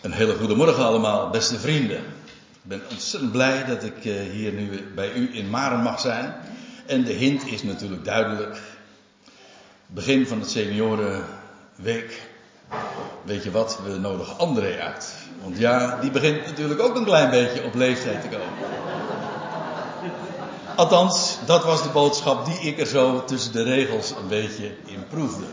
Een hele goede morgen allemaal, beste vrienden. Ik ben ontzettend blij dat ik eh, hier nu bij u in Maren mag zijn. En de hint is natuurlijk duidelijk. Begin van het seniorenweek. Weet je wat, we nodigen André uit. Want ja, die begint natuurlijk ook een klein beetje op leeftijd te komen. Althans, dat was de boodschap die ik er zo tussen de regels een beetje in proefde.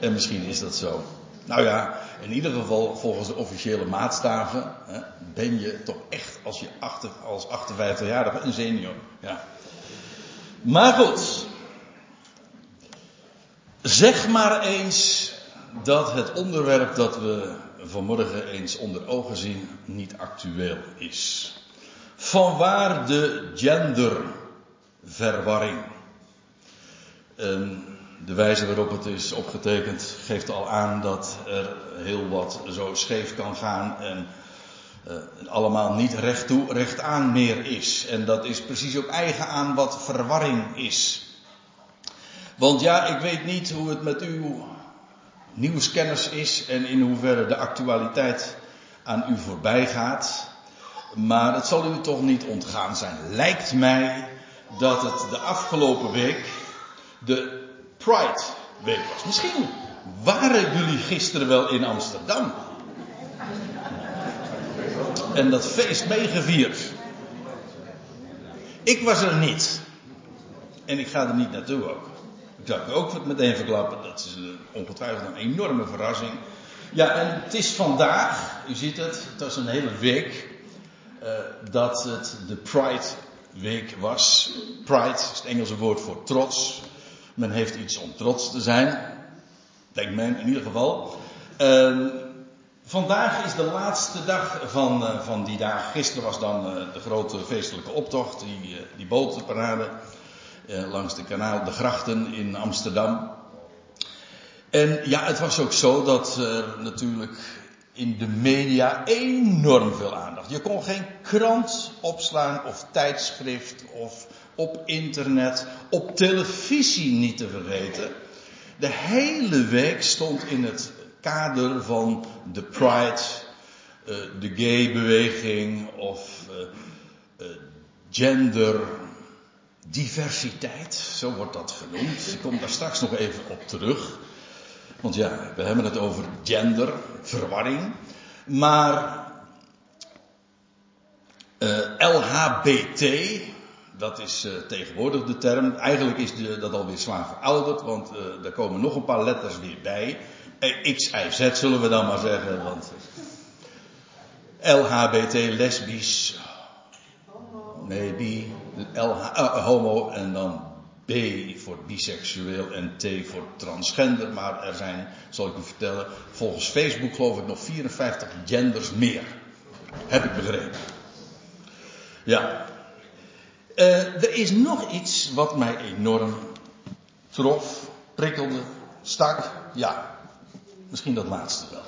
En misschien is dat zo. Nou ja, in ieder geval volgens de officiële maatstaven hè, ben je toch echt als je achter, als 58-jarige een senior. Ja. Maar goed. Zeg maar eens dat het onderwerp dat we vanmorgen eens onder ogen zien niet actueel is. Vanwaar de genderverwarring. Um, de wijze waarop het is opgetekend geeft al aan dat er heel wat zo scheef kan gaan en uh, allemaal niet recht toe, recht aan meer is. En dat is precies ook eigen aan wat verwarring is. Want ja, ik weet niet hoe het met uw nieuwskennis is en in hoeverre de actualiteit aan u voorbij gaat. Maar het zal u toch niet ontgaan zijn. Lijkt mij dat het de afgelopen week de Pride Week was. Misschien waren jullie gisteren wel in Amsterdam. En dat feest meegevierd. Ik was er niet. En ik ga er niet naartoe ook. Ik zou het ook meteen verklappen. Dat is ongetwijfeld een enorme verrassing. Ja, en het is vandaag, u ziet het, het was een hele week. Uh, dat het de Pride Week was. Pride is het Engelse woord voor trots. Men heeft iets om trots te zijn. Denkt men in ieder geval. Uh, vandaag is de laatste dag van, uh, van die dagen. Gisteren was dan uh, de grote feestelijke optocht, die, die botenparade langs de kanaal, de grachten in Amsterdam. En ja, het was ook zo dat er natuurlijk in de media enorm veel aandacht. Je kon geen krant opslaan of tijdschrift of op internet, op televisie niet te vergeten. De hele week stond in het kader van de Pride, uh, de gay-beweging of uh, uh, gender diversiteit, zo wordt dat genoemd. Ik kom daar straks nog even op terug. Want ja, we hebben het over gender, verwarring. Maar LHBT, dat is uh, tegenwoordig de term. Eigenlijk is de, dat alweer zwaar verouderd, want uh, er komen nog een paar letters weer bij. Eh, X, Y, Z zullen we dan maar zeggen, want LHBT, lesbisch, nee, bi, LH, homo en dan B voor biseksueel en T voor transgender. Maar er zijn, zal ik u vertellen, volgens Facebook geloof ik nog 54 genders meer. Heb ik begrepen. Ja, uh, er is nog iets wat mij enorm trof, prikkelde, stak. Ja, misschien dat laatste wel.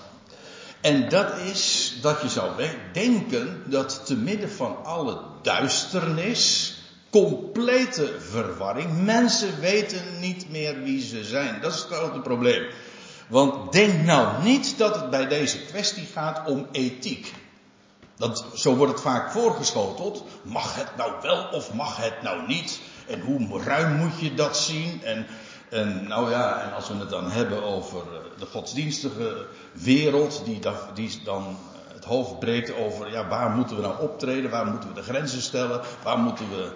En dat is dat je zou denken dat te midden van alle duisternis, complete verwarring, mensen weten niet meer wie ze zijn. Dat is het grote probleem. Want denk nou niet dat het bij deze kwestie gaat om ethiek. Dat, zo wordt het vaak voorgeschoteld. Mag het nou wel of mag het nou niet? En hoe ruim moet je dat zien? En, nou ja, en als we het dan hebben over eh, de godsdienstige wereld, die, die dan het hoofd breekt over, ja, waar moeten we nou optreden? Waar moeten we de grenzen stellen? Waar moeten we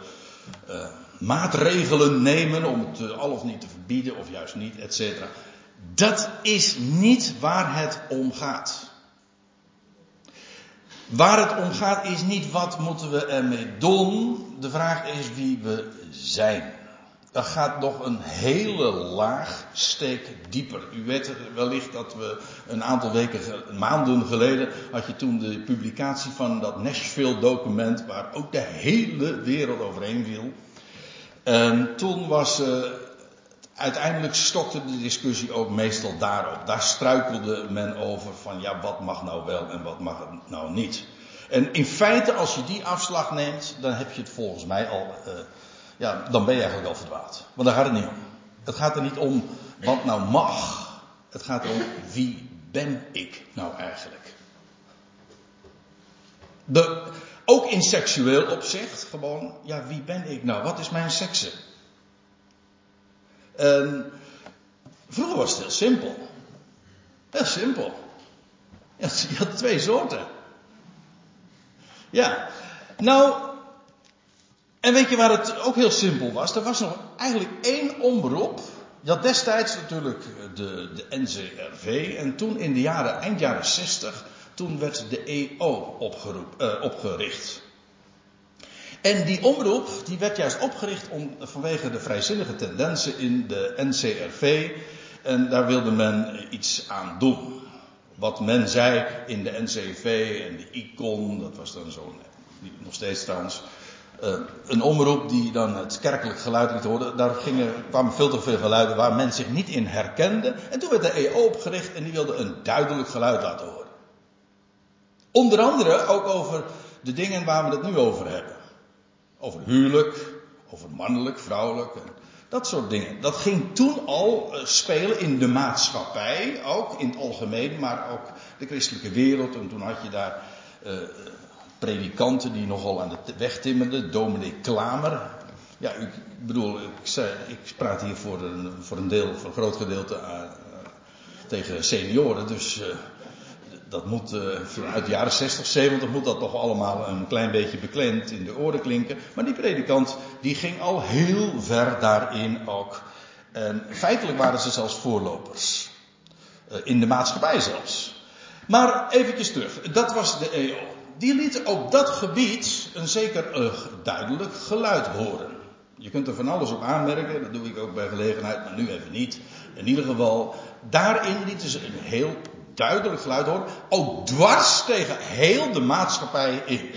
uh, maatregelen nemen om het al of niet te verbieden of juist niet, et cetera. Dat is niet waar het om gaat. Waar het om gaat is niet wat moeten we ermee doen. De vraag is wie we zijn. Dat gaat nog een hele laag steek dieper. U weet wellicht dat we een aantal weken, maanden geleden, had je toen de publicatie van dat Nashville document, waar ook de hele wereld overheen viel. En toen was, uh, uiteindelijk stokte de discussie ook meestal daarop. Daar struikelde men over van ja, wat mag nou wel en wat mag nou niet. En in feite, als je die afslag neemt, dan heb je het volgens mij al, uh, ja, dan ben je eigenlijk al verdwaald. Want daar gaat het niet om. Het gaat er niet om wat nou mag. Het gaat om wie ben ik nou eigenlijk? De, ook in seksueel opzicht, gewoon, ja, wie ben ik nou? Wat is mijn sekse? En vroeger was het heel simpel. Heel simpel. Je had twee soorten. Ja. Nou, en weet je waar het ook heel simpel was? Er was nog eigenlijk één omroep. Je had destijds natuurlijk de, de NCRV. En toen in de jaren, eind jaren 60, toen werd de EO opgeroep, uh, opgericht. En die omroep die werd juist opgericht om, vanwege de vrijzinnige tendensen in de NCRV. En daar wilde men iets aan doen. Wat men zei in de NCV en de ICON, dat was dan zo'n, nog steeds trouwens, uh, een omroep die dan het kerkelijk geluid liet horen. Daar gingen, kwamen veel te veel geluiden waar men zich niet in herkende. En toen werd de EO opgericht en die wilde een duidelijk geluid laten horen. Onder andere ook over de dingen waar we het nu over hebben. Over huwelijk, over mannelijk, vrouwelijk. En dat soort dingen. Dat ging toen al uh, spelen in de maatschappij, ook in het algemeen, maar ook de christelijke wereld. En toen had je daar uh, predikanten die nogal aan de weg timmerden. Dominee Klamer. Ja, ik bedoel, ik, zei, ik praat hier voor een, voor een deel, voor een groot gedeelte tegen senioren. Dus dat moet uh, vanuit de jaren 60, 70 moet dat toch allemaal een klein beetje beklemd in de oren klinken. Maar die predikant die ging al heel ver daarin ook. En feitelijk waren ze zelfs voorlopers. Uh, in de maatschappij zelfs. Maar eventjes terug. Dat was de EO. Die liet op dat gebied een zeker uh, duidelijk geluid horen. Je kunt er van alles op aanmerken, dat doe ik ook bij gelegenheid, maar nu even niet. In ieder geval, daarin lieten ze een heel duidelijk geluid horen. Ook dwars tegen heel de maatschappij in.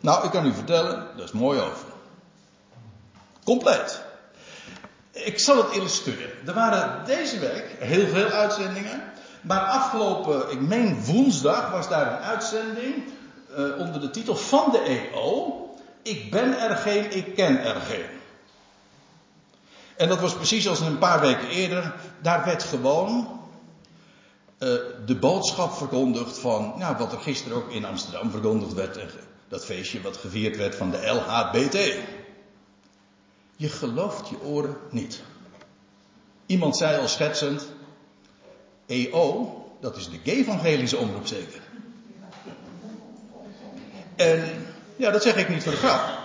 Nou, ik kan u vertellen, dat is mooi over. Compleet. Ik zal het illustreren. Er waren deze week heel veel uitzendingen. Maar afgelopen, ik meen woensdag, was daar een uitzending uh, onder de titel van de EO. Ik ben er geen, ik ken er geen. En dat was precies als een paar weken eerder. Daar werd gewoon uh, de boodschap verkondigd van, nou, wat er gisteren ook in Amsterdam verkondigd werd. Dat feestje wat gevierd werd van de LHBT. Je gelooft je oren niet. Iemand zei al schetsend, EO, dat is de evangelische omroep zeker. En ja, dat zeg ik niet voor de grap.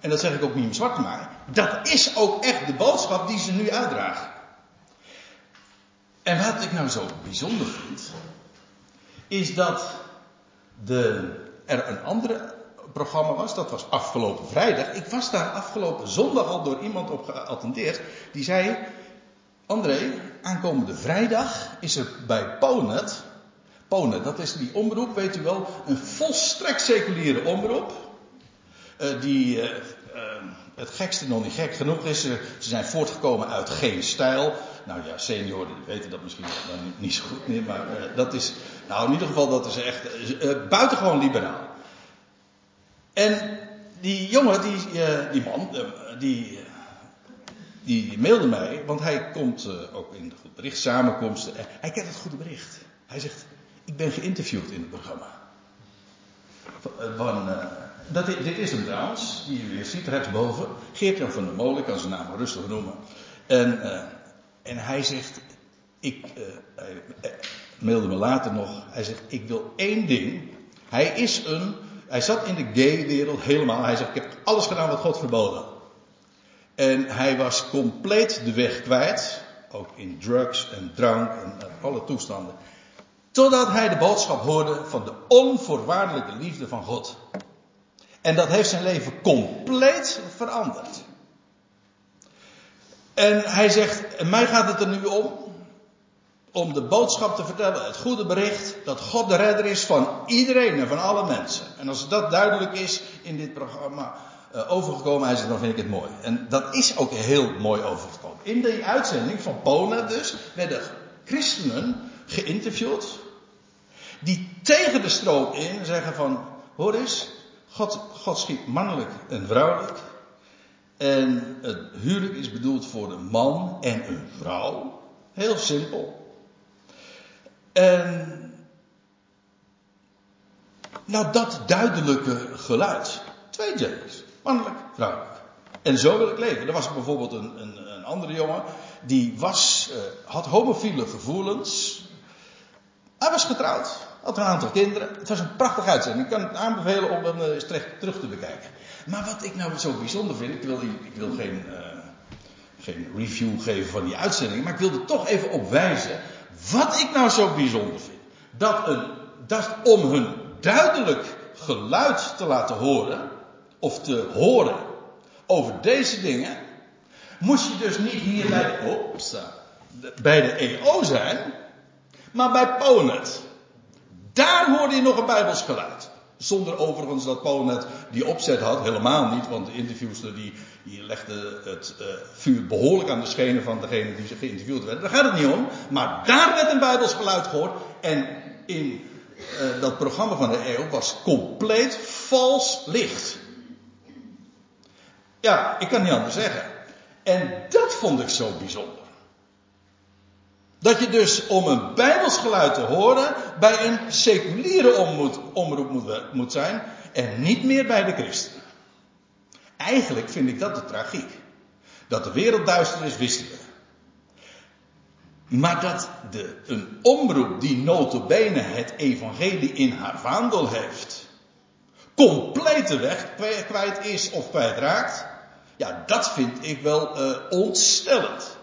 En dat zeg ik ook niet om zwart te maken. Dat is ook echt de boodschap die ze nu uitdragen. En wat ik nou zo bijzonder vind, is dat de, er een andere programma was, dat was afgelopen vrijdag. Ik was daar afgelopen zondag al door iemand op geattendeerd. Die zei, André, aankomende vrijdag is er bij Ponet, Ponet, dat is die omroep, weet u wel, een volstrekt seculiere omroep. Uh, die uh, het gekste nog niet gek genoeg is. Ze, ze zijn voortgekomen uit geen stijl. Nou ja, senioren weten dat misschien niet, niet zo goed meer. Maar dat is, nou in ieder geval, dat is echt buitengewoon liberaal. En die jongen, die, die man, die, die mailde mij, want hij komt ook in de Goed Bericht samenkomsten. Hij kent het Goede Bericht. Hij zegt, ik ben geïnterviewd in het programma. Van, uh, dat, dit is hem trouwens, die u weer ziet rechtsboven. Geert-Jan van der Molen, ik kan zijn naam rustig noemen. En, uh, en hij zegt, ik, uh, hij mailde me later nog, hij zegt, ik wil één ding. Hij is een, hij zat in de gay-wereld helemaal. Hij zegt, ik heb alles gedaan wat God verboden. En hij was compleet de weg kwijt. Ook in drugs en drank en alle toestanden. Totdat hij de boodschap hoorde van de onvoorwaardelijke liefde van God. En dat heeft zijn leven compleet veranderd. En hij zegt, mij gaat het er nu om, om de boodschap te vertellen, het goede bericht, dat God de redder is van iedereen en van alle mensen. En als dat duidelijk is in dit programma uh, overgekomen, hij zegt, dan vind ik het mooi. En dat is ook heel mooi overgekomen. In die uitzending van Pona dus, werden christenen geïnterviewd, die tegen de stroom in zeggen van, hoor eens, God, God schiet mannelijk en vrouwelijk. En het huwelijk is bedoeld voor een man en een vrouw. Heel simpel. En. Nou, dat duidelijke geluid. Twee genders. Mannelijk, vrouwelijk. En zo wil ik leven. Er was bijvoorbeeld een, een, een andere jongen. Die was, uh, had homofiele gevoelens. Hij was getrouwd. Had een aantal kinderen. Het was een prachtig uitzending. Ik kan het aanbevelen om hem eens terug te bekijken. Maar wat ik nou zo bijzonder vind. Ik wil, ik wil geen, uh, geen review geven van die uitzending. Maar ik wil er toch even op wijzen. Wat ik nou zo bijzonder vind. Dat, een, om hun duidelijk geluid te laten horen. Of te horen over deze dingen, moest je dus niet hier bij de, bij de EO zijn, maar bij Ponet. Daar hoorde je nog een Bijbels geluid. Zonder overigens dat Ponet die opzet had, helemaal niet, want de interviewster die, die legde het uh, vuur behoorlijk aan de schenen van degene die ze geïnterviewd werden. Daar gaat het niet om. Maar daar werd een Bijbels geluid gehoord. En in uh, dat programma van de EO was compleet vals licht. Ja, ik kan niet anders zeggen. En dat vond ik zo bijzonder. Dat je dus om een bijbelsgeluid te horen bij een seculiere omroep moet, zijn en niet meer bij de christenen. Eigenlijk vind ik dat de tragiek. Dat de wereld duister is, wisten we. Maar dat de, een omroep die notabene het evangelie in haar vaandel heeft, complete weg kwijt is of kwijtraakt, ja, dat vind ik wel uh, ontstellend.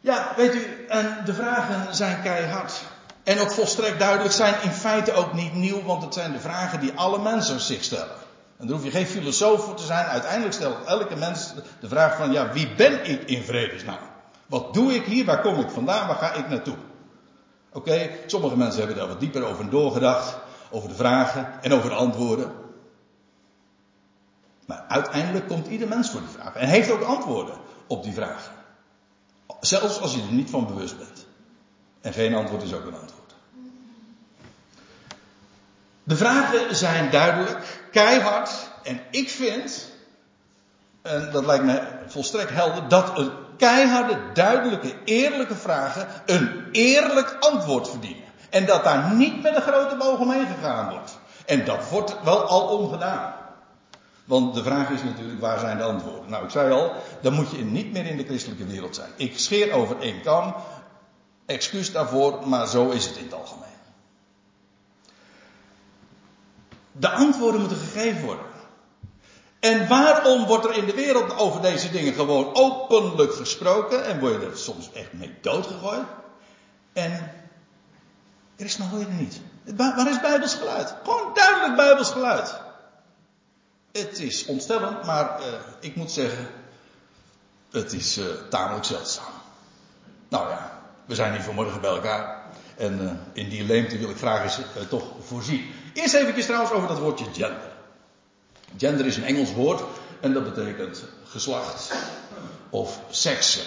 Ja, weet u, en de vragen zijn keihard. En ook volstrekt duidelijk zijn in feite ook niet nieuw, want het zijn de vragen die alle mensen zich stellen. En daar hoef je geen filosoof voor te zijn. Uiteindelijk stelt elke mens de vraag van, ja, wie ben ik in vredesnaam? Wat doe ik hier? Waar kom ik vandaan? Waar ga ik naartoe? Oké, sommige mensen hebben daar wat dieper over doorgedacht. Over de vragen en over de antwoorden. Maar uiteindelijk komt ieder mens voor die vraag. En heeft ook antwoorden op die vragen. Zelfs als je er niet van bewust bent. En geen antwoord is ook een antwoord. De vragen zijn duidelijk, keihard. En ik vind, en dat lijkt me volstrekt helder, dat een keiharde, duidelijke, eerlijke vragen een eerlijk antwoord verdienen. En dat daar niet met een grote boog omheen gegaan wordt. En dat wordt wel al omgedaan. Want de vraag is natuurlijk, waar zijn de antwoorden? Nou, ik zei al, dan moet je niet meer in de christelijke wereld zijn. Ik scheer over één kam. Excuus daarvoor, maar zo is het in het algemeen. De antwoorden moeten gegeven worden. En waarom wordt er in de wereld over deze dingen gewoon openlijk gesproken en word je er soms echt mee doodgegooid? En christenen hoor je er niet. Waar is Bijbels geluid? Gewoon duidelijk Bijbels geluid. Het is ontstellend, maar uh, ik moet zeggen, het is uh, tamelijk zeldzaam. Nou ja, we zijn hier vanmorgen bij elkaar. En uh, in die leemte wil ik graag eens toch voorzien. Eerst even trouwens over dat woordje gender. Gender is een Engels woord en dat betekent geslacht of seksen.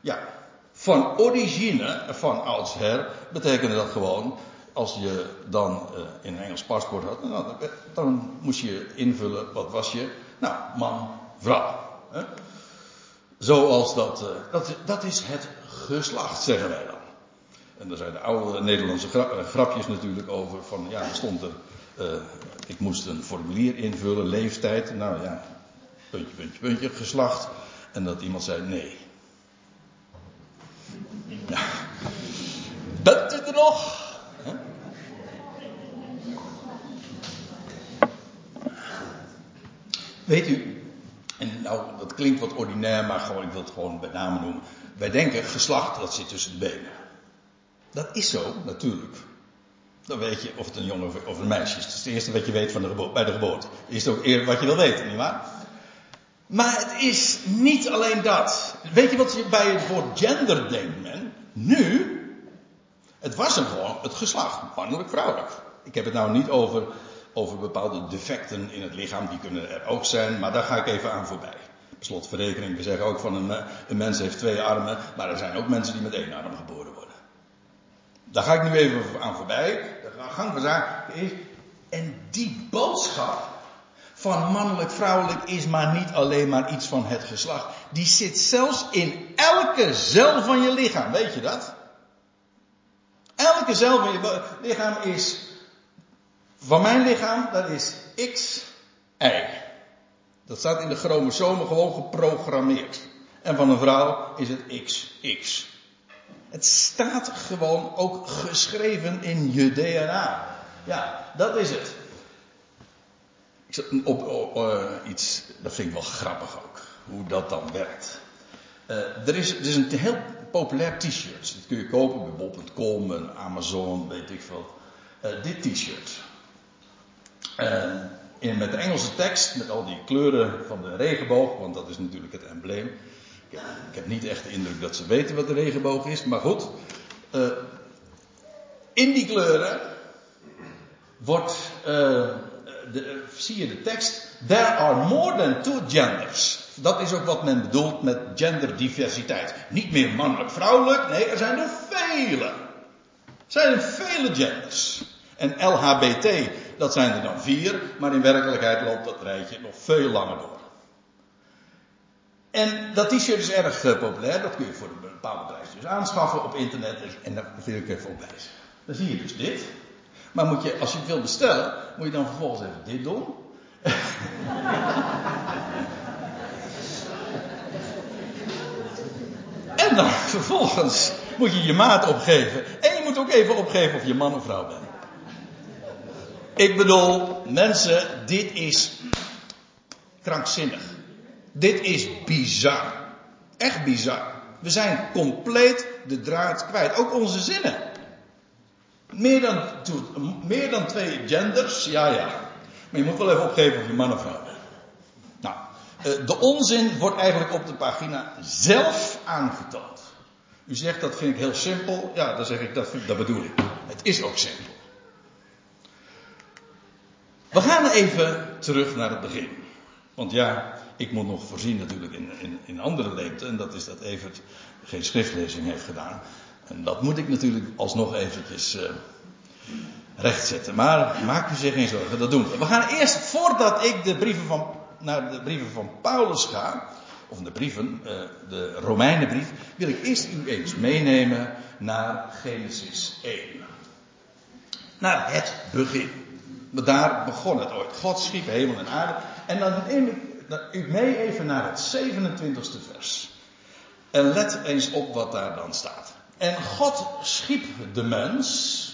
Ja, van origine, van oudsher, betekende dat gewoon als je dan uh, in een Engels paspoort had, nou, dan, moest je invullen, wat was je? Nou, man, vrouw. Hè? Zoals dat, uh, dat, dat is het geslacht, zeggen wij dan. En daar zijn de oude Nederlandse eh, grapjes natuurlijk over, van ja, er stond er, ik moest een formulier invullen, leeftijd, nou ja, puntje, puntje, puntje, geslacht. En dat iemand zei nee. Ja. Bent u er nog? Weet u, en nou, dat klinkt wat ordinair, maar gewoon, ik wil het gewoon bij name noemen. Wij denken, geslacht, dat zit tussen de benen. Dat is zo, natuurlijk. Dan weet je of het een jongen of een meisje is. Dat is het eerste wat je weet van de bij de geboorte. Is ook eerder wat je wil weten, nietwaar? Maar het is niet alleen dat. Weet je wat je bij het woord gender denkt men? Nu, het was hem gewoon het geslacht, mannelijk, vrouwelijk. Ik heb het nou niet over over bepaalde defecten in het lichaam, die kunnen er ook zijn, maar daar ga ik even aan voorbij. Slotverrekening, we zeggen ook van een, een mens heeft twee armen, maar er zijn ook mensen die met één arm geboren worden. Daar ga ik nu even aan voorbij. De gang van zaken is, en die boodschap van mannelijk, vrouwelijk is maar niet alleen maar iets van het geslacht. Die zit zelfs in elke cel van je lichaam, weet je dat? Elke cel van je lichaam is, van mijn lichaam, dat is X, Y. Dat staat in de chromosomen gewoon geprogrammeerd. En van een vrouw is het XX. Het staat gewoon ook geschreven in je DNA. Ja, dat is het. Ik zat op, op uh, iets, dat vind ik wel grappig ook, hoe dat dan werkt. Uh, er, is, er is een heel populair t-shirt. Dat kun je kopen bij bol.com en Amazon, weet ik veel. Uh, dit t-shirt. In, met de Engelse tekst, met al die kleuren van de regenboog, want dat is natuurlijk het embleem. Ik heb, ik heb niet echt de indruk dat ze weten wat de regenboog is, maar goed. in die kleuren wordt de, zie je de tekst. There are more than two genders. Dat is ook wat men bedoelt met genderdiversiteit. Niet meer mannelijk-vrouwelijk, nee, er zijn er vele. Er zijn vele genders. En LHBT, dat zijn er dan vier, maar in werkelijkheid loopt dat rijtje nog veel langer door. En dat t-shirt is erg uh, populair, dat kun je voor een bepaalde prijs dus aanschaffen op internet. En daar wil ik even op wijzen. Dan zie je dus dit. Maar moet je, als je het wil bestellen, moet je dan vervolgens even dit doen. en dan vervolgens moet je je maat opgeven. En je moet ook even opgeven of je man of vrouw bent. Ik bedoel, mensen, dit is krankzinnig. Dit is bizar. Echt bizar. We zijn compleet de draad kwijt. Ook onze zinnen. Meer dan, meer dan twee genders, ja ja. Maar je moet wel even opgeven of je man of vrouw bent. Nou, eh, de onzin wordt eigenlijk op de pagina zelf aangetoond. U zegt dat vind ik heel simpel. Ja, dan zeg ik dat, dat bedoel ik. Het is ook simpel. We gaan even terug naar het begin. Want ja, ik moet nog voorzien natuurlijk in, in, in andere leemte. En dat is dat Evert geen schriftlezing heeft gedaan. En dat moet ik natuurlijk alsnog eventjes uh, rechtzetten. Maar maak u zich geen zorgen, dat doen we. We gaan eerst, voordat ik de brieven van, naar de brieven van Paulus ga, of de brieven, uh, de Romeinenbrief, wil ik eerst u eens meenemen naar Genesis 1. Naar het begin. Maar daar begon het ooit. God schiep hemel en aarde. En dan neem ik mee even naar het 27e vers. En let eens op wat daar dan staat. En God schiep de mens.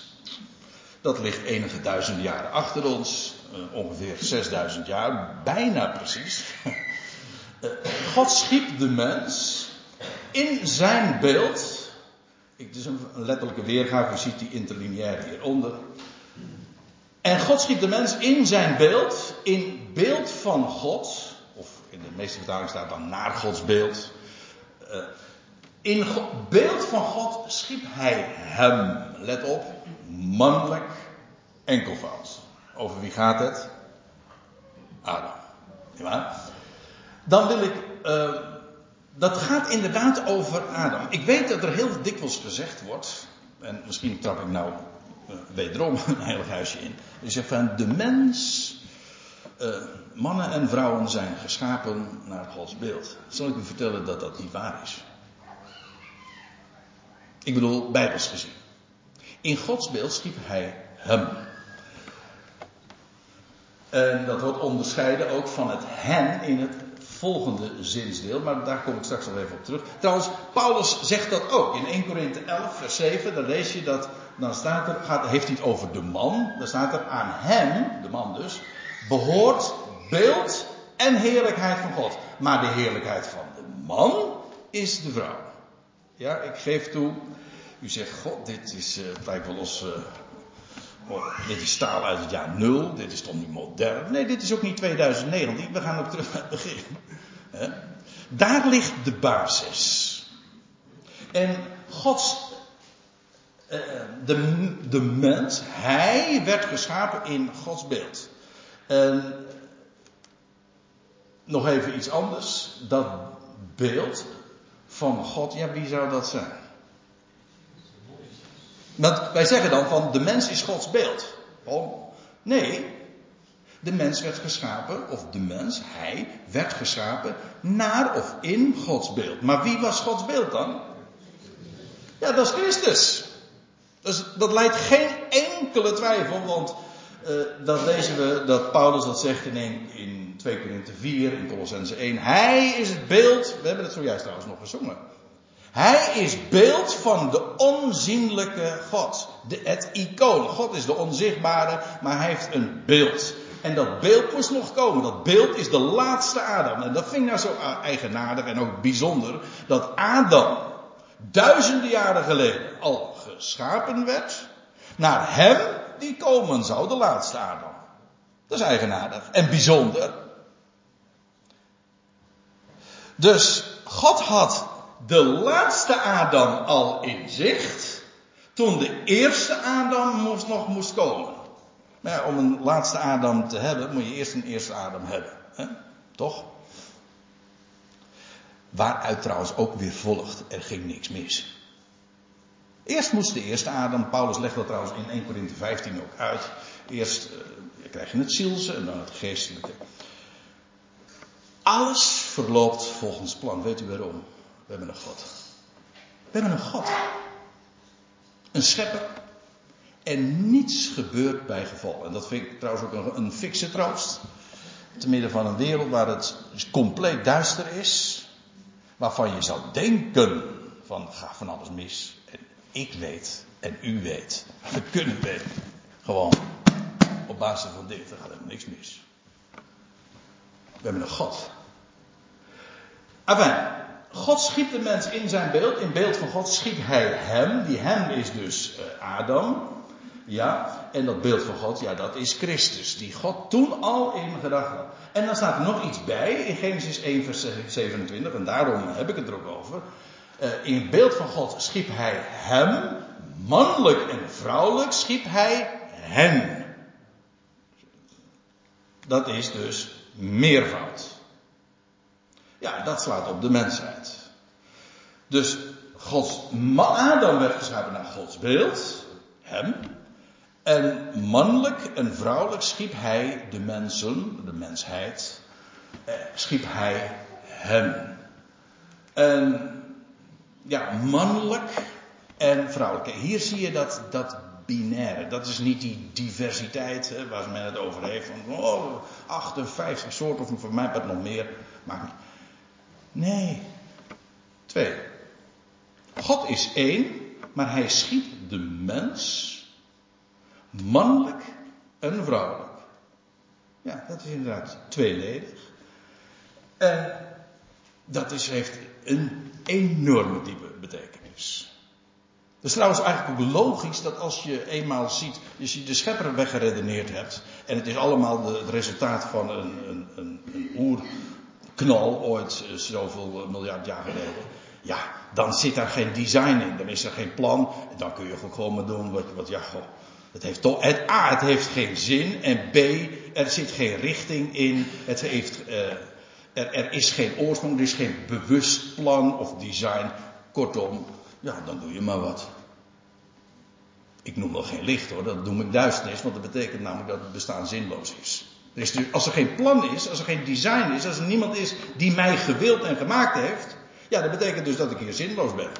Dat ligt enige duizenden jaren achter ons. Uh, ongeveer 6000 jaar. Bijna precies. Uh, God schiep de mens. In zijn beeld. Het is een letterlijke weergave. U ziet die interlineair hieronder. En God schiep de mens in zijn beeld. In beeld van God. Of in de meeste vertalingen staat dan naar Gods beeld. Uh, in beeld van God schiep hij hem. Let op, mannelijk enkelvoud. Over wie gaat het? Adam. Ja. Dan wil ik. Uh, dat gaat inderdaad over Adam. Ik weet dat er heel dikwijls gezegd wordt. En misschien trap ik nou wederom een heilig huisje in. Je zegt van de mens. Uh, mannen en vrouwen zijn geschapen naar Gods beeld. Zal ik u vertellen dat dat niet waar is? Ik bedoel, bijbels gezien. In Gods beeld schiep hij hem. En dat wordt onderscheiden ook van het hen in het volgende zinsdeel, maar daar kom ik straks nog even op terug. Trouwens, Paulus zegt dat ook in 1 Korinthe 11, vers 7. Dan lees je dat, dan staat er, gaat, heeft hij het over de man. Dan staat er aan hem, de man dus, behoort beeld en heerlijkheid van God. Maar de heerlijkheid van de man is de vrouw. Ja, ik geef toe. U zegt, god, dit is, uh, het lijkt wel als, uh, oh, dit is staal uit het jaar nul. Dit is toch niet modern? Nee, dit is ook niet 2019. We gaan ook terug naar het begin. Daar ligt de basis. En Gods, de, de mens, hij werd geschapen in Gods beeld. En nog even iets anders. Dat beeld, van God, ja, wie zou dat zijn? Want wij zeggen dan van de mens is Gods beeld. Nee. De mens werd geschapen, of de mens, hij, werd geschapen naar of in Gods beeld. Maar wie was Gods beeld dan? Ja, dat is Christus. Dus dat leidt geen enkele twijfel, want uh, dat lezen we, dat Paulus dat zegt in, in 2 Korinthe 4, in Colossense 1. Hij is het beeld, we hebben het zojuist trouwens nog gezongen. Hij is beeld van de onzienlijke God. De, het icoon. God is de onzichtbare, maar hij heeft een beeld. En dat beeld moest nog komen. Dat beeld is de laatste Adam. En dat vind ik nou zo eigenaardig en ook bijzonder. Dat Adam duizenden jaren geleden al geschapen werd. Naar hem die komen zou, de laatste Adam. Dat is eigenaardig en bijzonder. Dus God had de laatste Adam al in zicht. Toen de eerste Adam moest, nog moest komen. Maar ja, om een laatste Adam te hebben, moet je eerst een eerste Adam hebben. Hè? Toch? Waaruit trouwens ook weer volgt, er ging niks mis. Eerst moest de eerste Adam, Paulus legt dat trouwens in 1 Corinthië 15 ook uit. Eerst uh, krijg je het zielse en dan het geestelijke. Alles verloopt volgens plan. Weet u waarom? We hebben een God. We hebben een God. Een schepper. En niets gebeurt bij geval. En dat vind ik trouwens ook een, een fikse troost. Te midden van een wereld waar het compleet duister is. Waarvan je zou denken van gaat van alles mis. Ik weet en u weet. We kunnen weten. Gewoon op basis van dit, er gaat helemaal niks mis. We hebben een God. Enfin, God schiep de mens in zijn beeld. In beeld van God schiep hij hem. Die hem is dus uh, Adam. Ja, en dat beeld van God, ja, dat is Christus. Die God toen al in gedachten had. En dan staat er nog iets bij in Genesis 1, vers 27. En daarom heb ik het er ook over. Uh, in beeld van God schiep hij hem. Mannelijk en vrouwelijk schiep hij hen. Dat is dus meervoud. Ja, dat slaat op de mensheid. Dus Gods, Adam werd geschapen naar Gods beeld, hem. En mannelijk en vrouwelijk schiep hij de mensen, de mensheid, eh, schiep hij hem. En ja, mannelijk en vrouwelijk. Hier zie je dat, dat binaire. Dat is niet die diversiteit hè, waar men het over heeft. Van oh, 58 soorten of voor mij wat nog meer. Maar Nee. Twee. God is één, maar hij schiep de mens mannelijk en vrouwelijk. Ja, dat is inderdaad tweeledig. En dat is, heeft een enorme diepe betekenis. Het is trouwens eigenlijk ook logisch dat als je eenmaal ziet, je ziet de schepper weggeredeneerd hebt, en het is allemaal het resultaat van een, een, een, een oer, knal ooit eh, zoveel eh, miljard jaar geleden. Ja, dan zit daar geen design in. Dan is er geen plan. En dan kun je gewoon maar doen wat, wat ja, goh. Het heeft toch, het, A, het heeft geen zin. En B, er zit geen richting in. Het heeft, uh, er, er is geen oorsprong, er is geen bewust plan of design. Kortom, ja, dan doe je maar wat. Ik noem nog geen licht hoor, dat noem ik duisternis, want dat betekent namelijk dat het bestaan zinloos is. Dus als er geen plan is, als er geen design is, als er niemand is die mij gewild en gemaakt heeft, ja, dat betekent dus dat ik hier zinloos ben.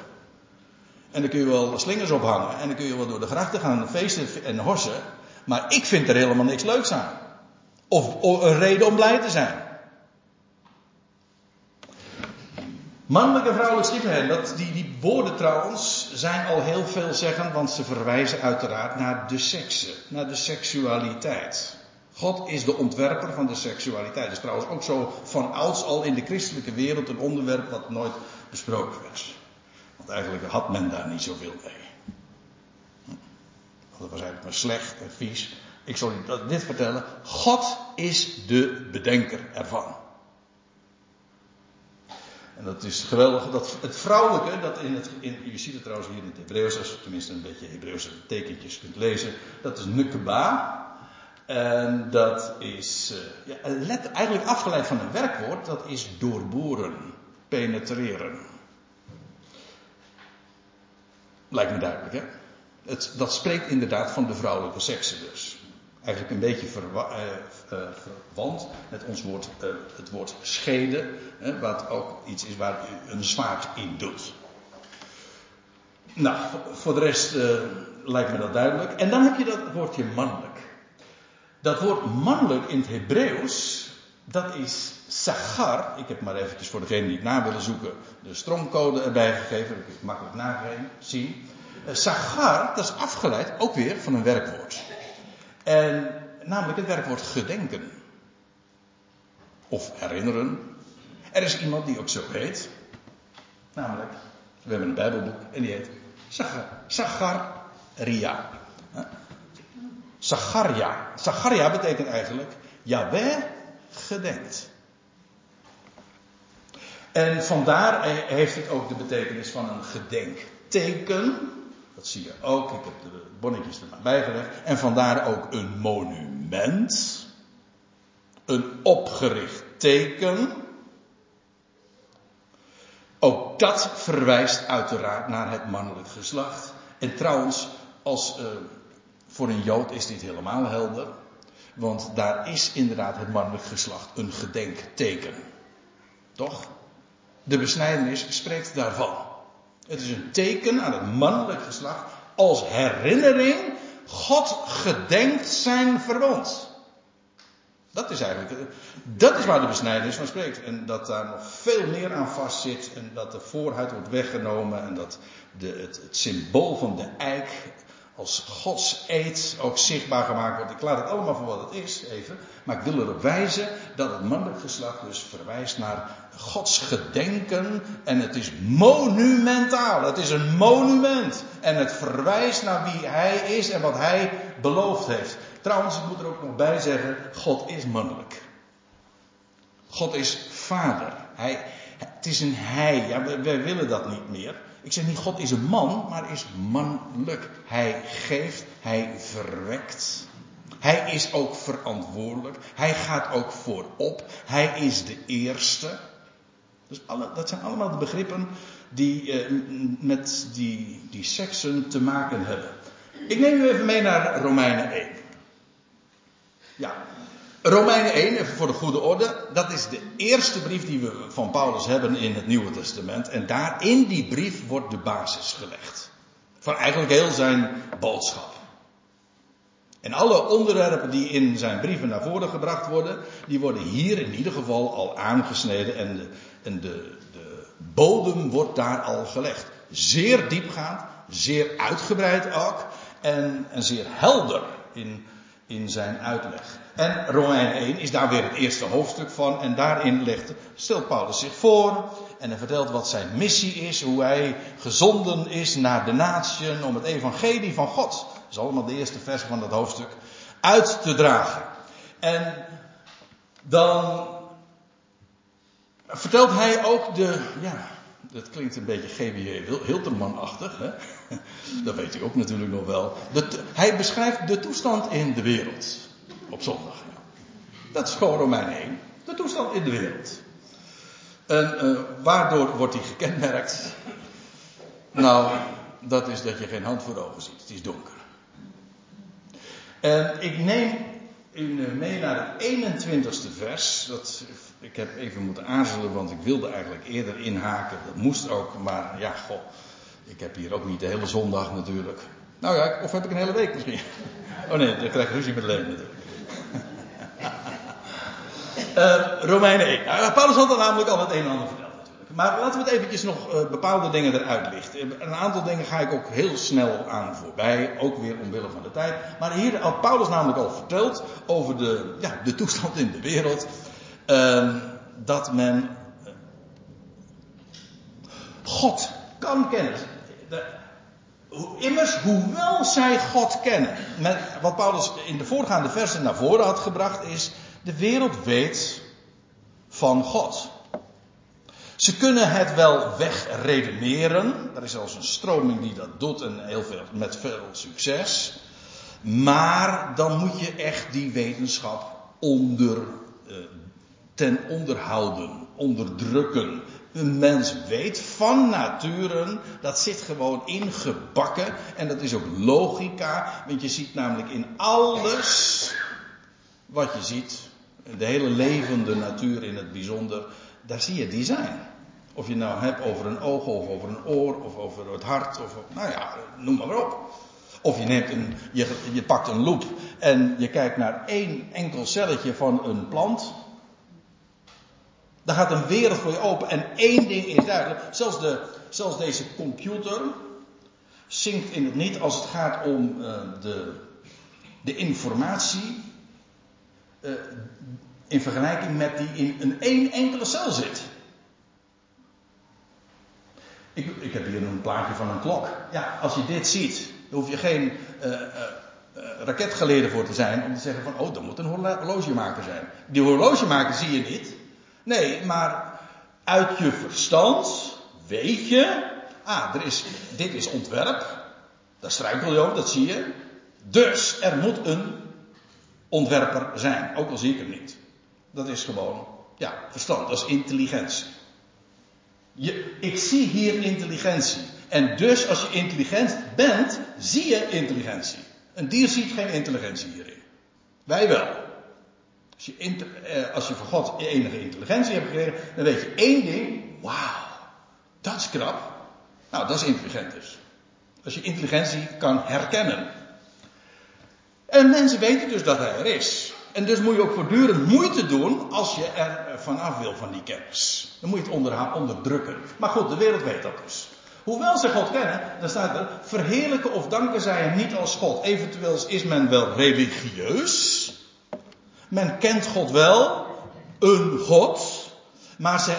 En dan kun je wel slingers ophangen en dan kun je wel door de grachten gaan feesten en horsen, maar ik vind er helemaal niks leuks aan. Of, een reden om blij te zijn. Mannelijk en vrouwelijk schipperheid, dat, die, die woorden trouwens zijn al heel veelzeggend, want ze verwijzen uiteraard naar de seksen, naar de seksualiteit. God is de ontwerper van de seksualiteit. Dat is trouwens ook zo van ouds al in de christelijke wereld een onderwerp wat nooit besproken was. Want eigenlijk had men daar niet zoveel mee. Dat was eigenlijk maar slecht en vies. Ik zal u dit vertellen. God is de bedenker ervan. Dat is geweldig. Dat het vrouwelijke, dat in het, in, je ziet het trouwens hier in het Hebreeuws, als je tenminste een beetje Hebreeuwse tekentjes kunt lezen. Dat is nukeba. En dat is uh, ja, eigenlijk afgeleid van een werkwoord, dat is doorboren, penetreren. Lijkt me duidelijk, hè? Dat spreekt inderdaad van de vrouwelijke sekse dus. Eigenlijk een beetje uh, uh, verwant met ons woord, uh, het woord scheden, hè, wat ook iets is waar u een zwaard in doet. Nou, voor de rest lijkt me dat duidelijk. En dan heb je dat woordje mannelijk. Dat woord mannelijk in het Hebreeuws, dat is sagar. Ik heb maar eventjes voor degenen die het na willen zoeken, de stromcode erbij gegeven. Dat je makkelijk nazien. Sagar, dat is afgeleid ook weer van een werkwoord. En namelijk het werkwoord gedenken. Of herinneren. Er is iemand die ook zo heet. Namelijk, we hebben een Bijbelboek en die heet Zacharia. Zacharia. Zacharia betekent eigenlijk Yahweh gedenkt. En vandaar heeft het ook de betekenis van een gedenkteken. Dat zie je ook. Ik heb de bonnetjes er maar bijgelegd. En vandaar ook een monument. Een opgericht teken. Ook dat verwijst uiteraard naar het mannelijk geslacht. En trouwens, als, uh, voor een Jood is dit helemaal helder. Want daar is inderdaad het mannelijk geslacht een gedenkteken. Toch? De besnijdenis spreekt daarvan. Het is een teken aan het mannelijk geslacht als herinnering. God gedenkt zijn verbond. Dat is eigenlijk, dat is waar de besnijdenis van spreekt. En dat daar nog veel meer aan vastzit. En dat de voorhuid wordt weggenomen. En dat de, het, het symbool van de eik als Gods eed ook zichtbaar gemaakt wordt. Ik laat het allemaal voor wat het is, even. Maar ik wil erop wijzen dat het mannelijk geslacht dus verwijst naar Gods gedenken. En het is monumentaal. Het is een monument. En het verwijst naar wie Hij is en wat Hij beloofd heeft. Trouwens, ik moet er ook nog bij zeggen, God is mannelijk. God is vader. Hij, het is een Hij. Ja, wij willen dat niet meer. Ik zeg niet God is een man, maar is mannelijk. Hij geeft, hij verwekt. Hij is ook verantwoordelijk. Hij gaat ook voorop. Hij is de eerste. Dus dat zijn allemaal de begrippen die eh, met die, die seksen te maken hebben. Ik neem u even mee naar Romeinen 1. Ja, Romeinen 1, even voor de goede orde, dat is de eerste brief die we van Paulus hebben in het Nieuwe Testament. En daar in die brief wordt de basis gelegd. Van eigenlijk heel zijn boodschap. En alle onderwerpen die in zijn brieven naar voren gebracht worden, die worden hier in ieder geval al aangesneden en de, en de, de bodem wordt daar al gelegd. Zeer diepgaand, zeer uitgebreid ook en, en zeer helder in in zijn uitleg. En Romein 1 is daar weer het eerste hoofdstuk van. En daarin legt, stelt Paulus zich voor. En hij vertelt wat zijn missie is. Hoe hij gezonden is naar de natieën om het evangelie van God. Dat is allemaal de eerste vers van dat hoofdstuk. Uit te dragen. En dan vertelt hij ook de, ja, dat klinkt een beetje GBJ Hilterman-achtig. Dat weet u ook natuurlijk nog wel. hij beschrijft de toestand in de wereld. Op zondag. Dat is gewoon Romein 1. De toestand in de wereld. En uh, waardoor wordt hij gekenmerkt? Nou, dat is dat je geen hand voor ogen ziet. Het is donker. En ik neem u mee naar het 21ste vers. Dat, ik heb even moeten aarzelen, want ik wilde eigenlijk eerder inhaken. Dat moest ook, maar ja, goh. Ik heb hier ook niet de hele zondag natuurlijk. Nou ja, of heb ik een hele week misschien? Oh nee, dan krijg ik ruzie met Leen natuurlijk. Uh, Romeinen 1. Nou, Paulus had er namelijk al het een en ander verteld natuurlijk. Maar laten we het eventjes nog uh, bepaalde dingen eruit lichten. Een aantal dingen ga ik ook heel snel aan voorbij. Ook weer omwille van de tijd. Maar hier had Paulus namelijk al verteld over de, ja, de toestand in de wereld. Uh, dat men God kan kennen. De, immers, hoewel zij God kennen. Wat Paulus in de voorgaande versen naar voren had gebracht is. De wereld weet van God. Ze kunnen het wel wegredeneren. Er is zelfs een stroming die dat doet en heel veel, met veel succes. Maar dan moet je echt die wetenschap onder, uh, ten onderhouden, onderdrukken. Een mens weet van nature, dat zit gewoon ingebakken. En dat is ook logica, want je ziet namelijk in alles wat je ziet, de hele levende natuur in het bijzonder, daar zie je design. Of je nou hebt over een oog, of over een oor, of over het hart, of nou ja, noem maar op. Of je, neemt een, je, je pakt een loep en je kijkt naar één enkel celletje van een plant. Daar gaat een wereld voor je open. En één ding is duidelijk. Zelfs, de, zelfs deze computer zinkt in het niet als het gaat om uh, de, de informatie. Uh, in vergelijking met die in een één enkele cel zit. Ik, ik heb hier een plaatje van een klok. Ja, als je dit ziet, dan hoef je geen uh, uh, raketgeleerde voor te zijn om te zeggen van, oh, dat moet een horlogemaker zijn. Die horlogemaker zie je niet. Nee, maar uit je verstand weet je, ah, er is, dit is ontwerp. Daar struikel je over, dat zie je. Dus er moet een ontwerper zijn, ook al zie ik hem niet. Dat is gewoon, ja, verstand, dat is intelligentie. Je, ik zie hier intelligentie. En dus als je intelligent bent, zie je intelligentie. Een dier ziet geen intelligentie hierin. Wij wel. Als je, eh, als je van God enige intelligentie hebt gekregen, dan weet je één ding. Wauw, dat is krap. Nou, dat is intelligent dus. Als je intelligentie kan herkennen. En mensen weten dus dat hij er is. En dus moet je ook voortdurend moeite doen als je er vanaf wil van die kennis. Dan moet je het onderdrukken. Maar goed, de wereld weet dat dus. Hoewel ze God kennen, dan staat er, verheerlijken of danken zij hem niet als God. Eventueel is men wel religieus. Men kent God wel, een God. Maar ze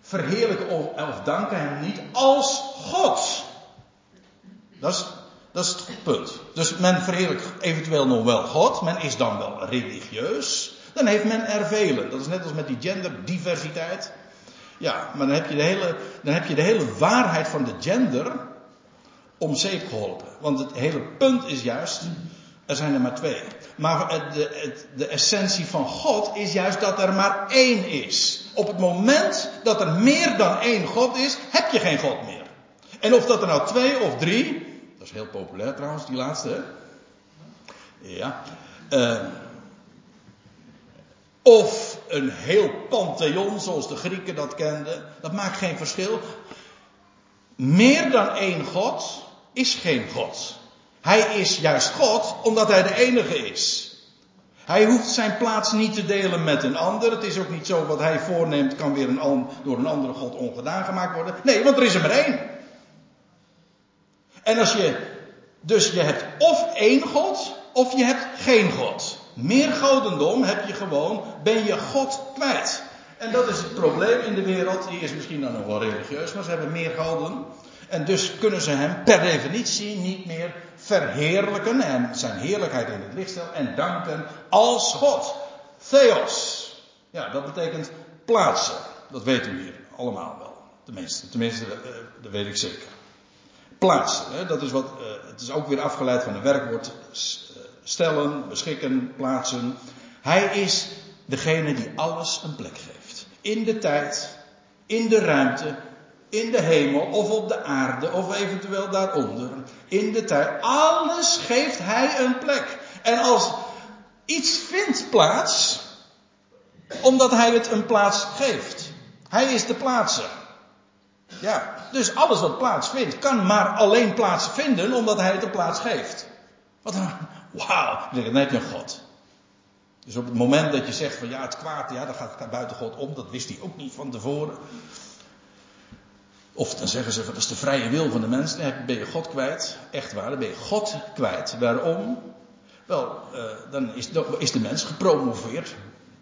verheerlijken of, of danken hem niet als God. Dat is dat is het punt. Dus men verheerlijkt eventueel nog wel God. Men is dan wel religieus. Dan heeft men er velen. Dat is net als met die genderdiversiteit. Ja, maar dan heb je de hele, dan heb je de hele waarheid van de gender om zeep geholpen. Want het hele punt is juist, er zijn er maar twee. Maar de, de essentie van God is juist dat er maar één is. Op het moment dat er meer dan één God is, heb je geen God meer. En of dat er nou twee of drie, heel populair trouwens, die laatste. Ja. Uh, of een heel pantheon, zoals de Grieken dat kenden. Dat maakt geen verschil. Meer dan één God is geen God. Hij is juist God omdat hij de enige is. Hij hoeft zijn plaats niet te delen met een ander. Het is ook niet zo wat hij voorneemt kan weer een, door een andere God ongedaan gemaakt worden. Nee, want er is er maar één. En als je, dus je hebt of één God, of je hebt geen God. Meer godendom heb je gewoon, ben je God kwijt. En dat is het probleem in de wereld. Die is misschien dan nog wel religieus, maar ze hebben meer goden. En dus kunnen ze hem per definitie niet meer verheerlijken en zijn heerlijkheid in het licht stellen en danken als God. Theos. Ja, dat betekent plaatsen. Dat weet u hier allemaal wel. Tenminste, tenminste eh, dat weet ik zeker plaatsen. Hè? Dat is wat, uh, het is ook weer afgeleid van een werkwoord eh, stellen, beschikken, plaatsen. Hij is degene die alles een plek geeft. In de tijd, in de ruimte, in de hemel of op de aarde of eventueel daaronder. In de tijd. Alles geeft hij een plek. En als iets vindt plaats, omdat hij het een plaats geeft. Hij is de plaatser. Ja, dus alles wat plaatsvindt kan maar alleen plaatsvinden omdat hij het een plaats geeft. Wat wauw, dan heb je een God. Dus op het moment dat je zegt van ja, het kwaad, ja, dat gaat buiten God om, dat wist hij ook niet van tevoren. Of dan zeggen ze, dat is de vrije wil van de mens, dan ben je God kwijt. Echt waar, dan ben je God kwijt. Waarom? Wel, uh, dan is is de mens gepromoveerd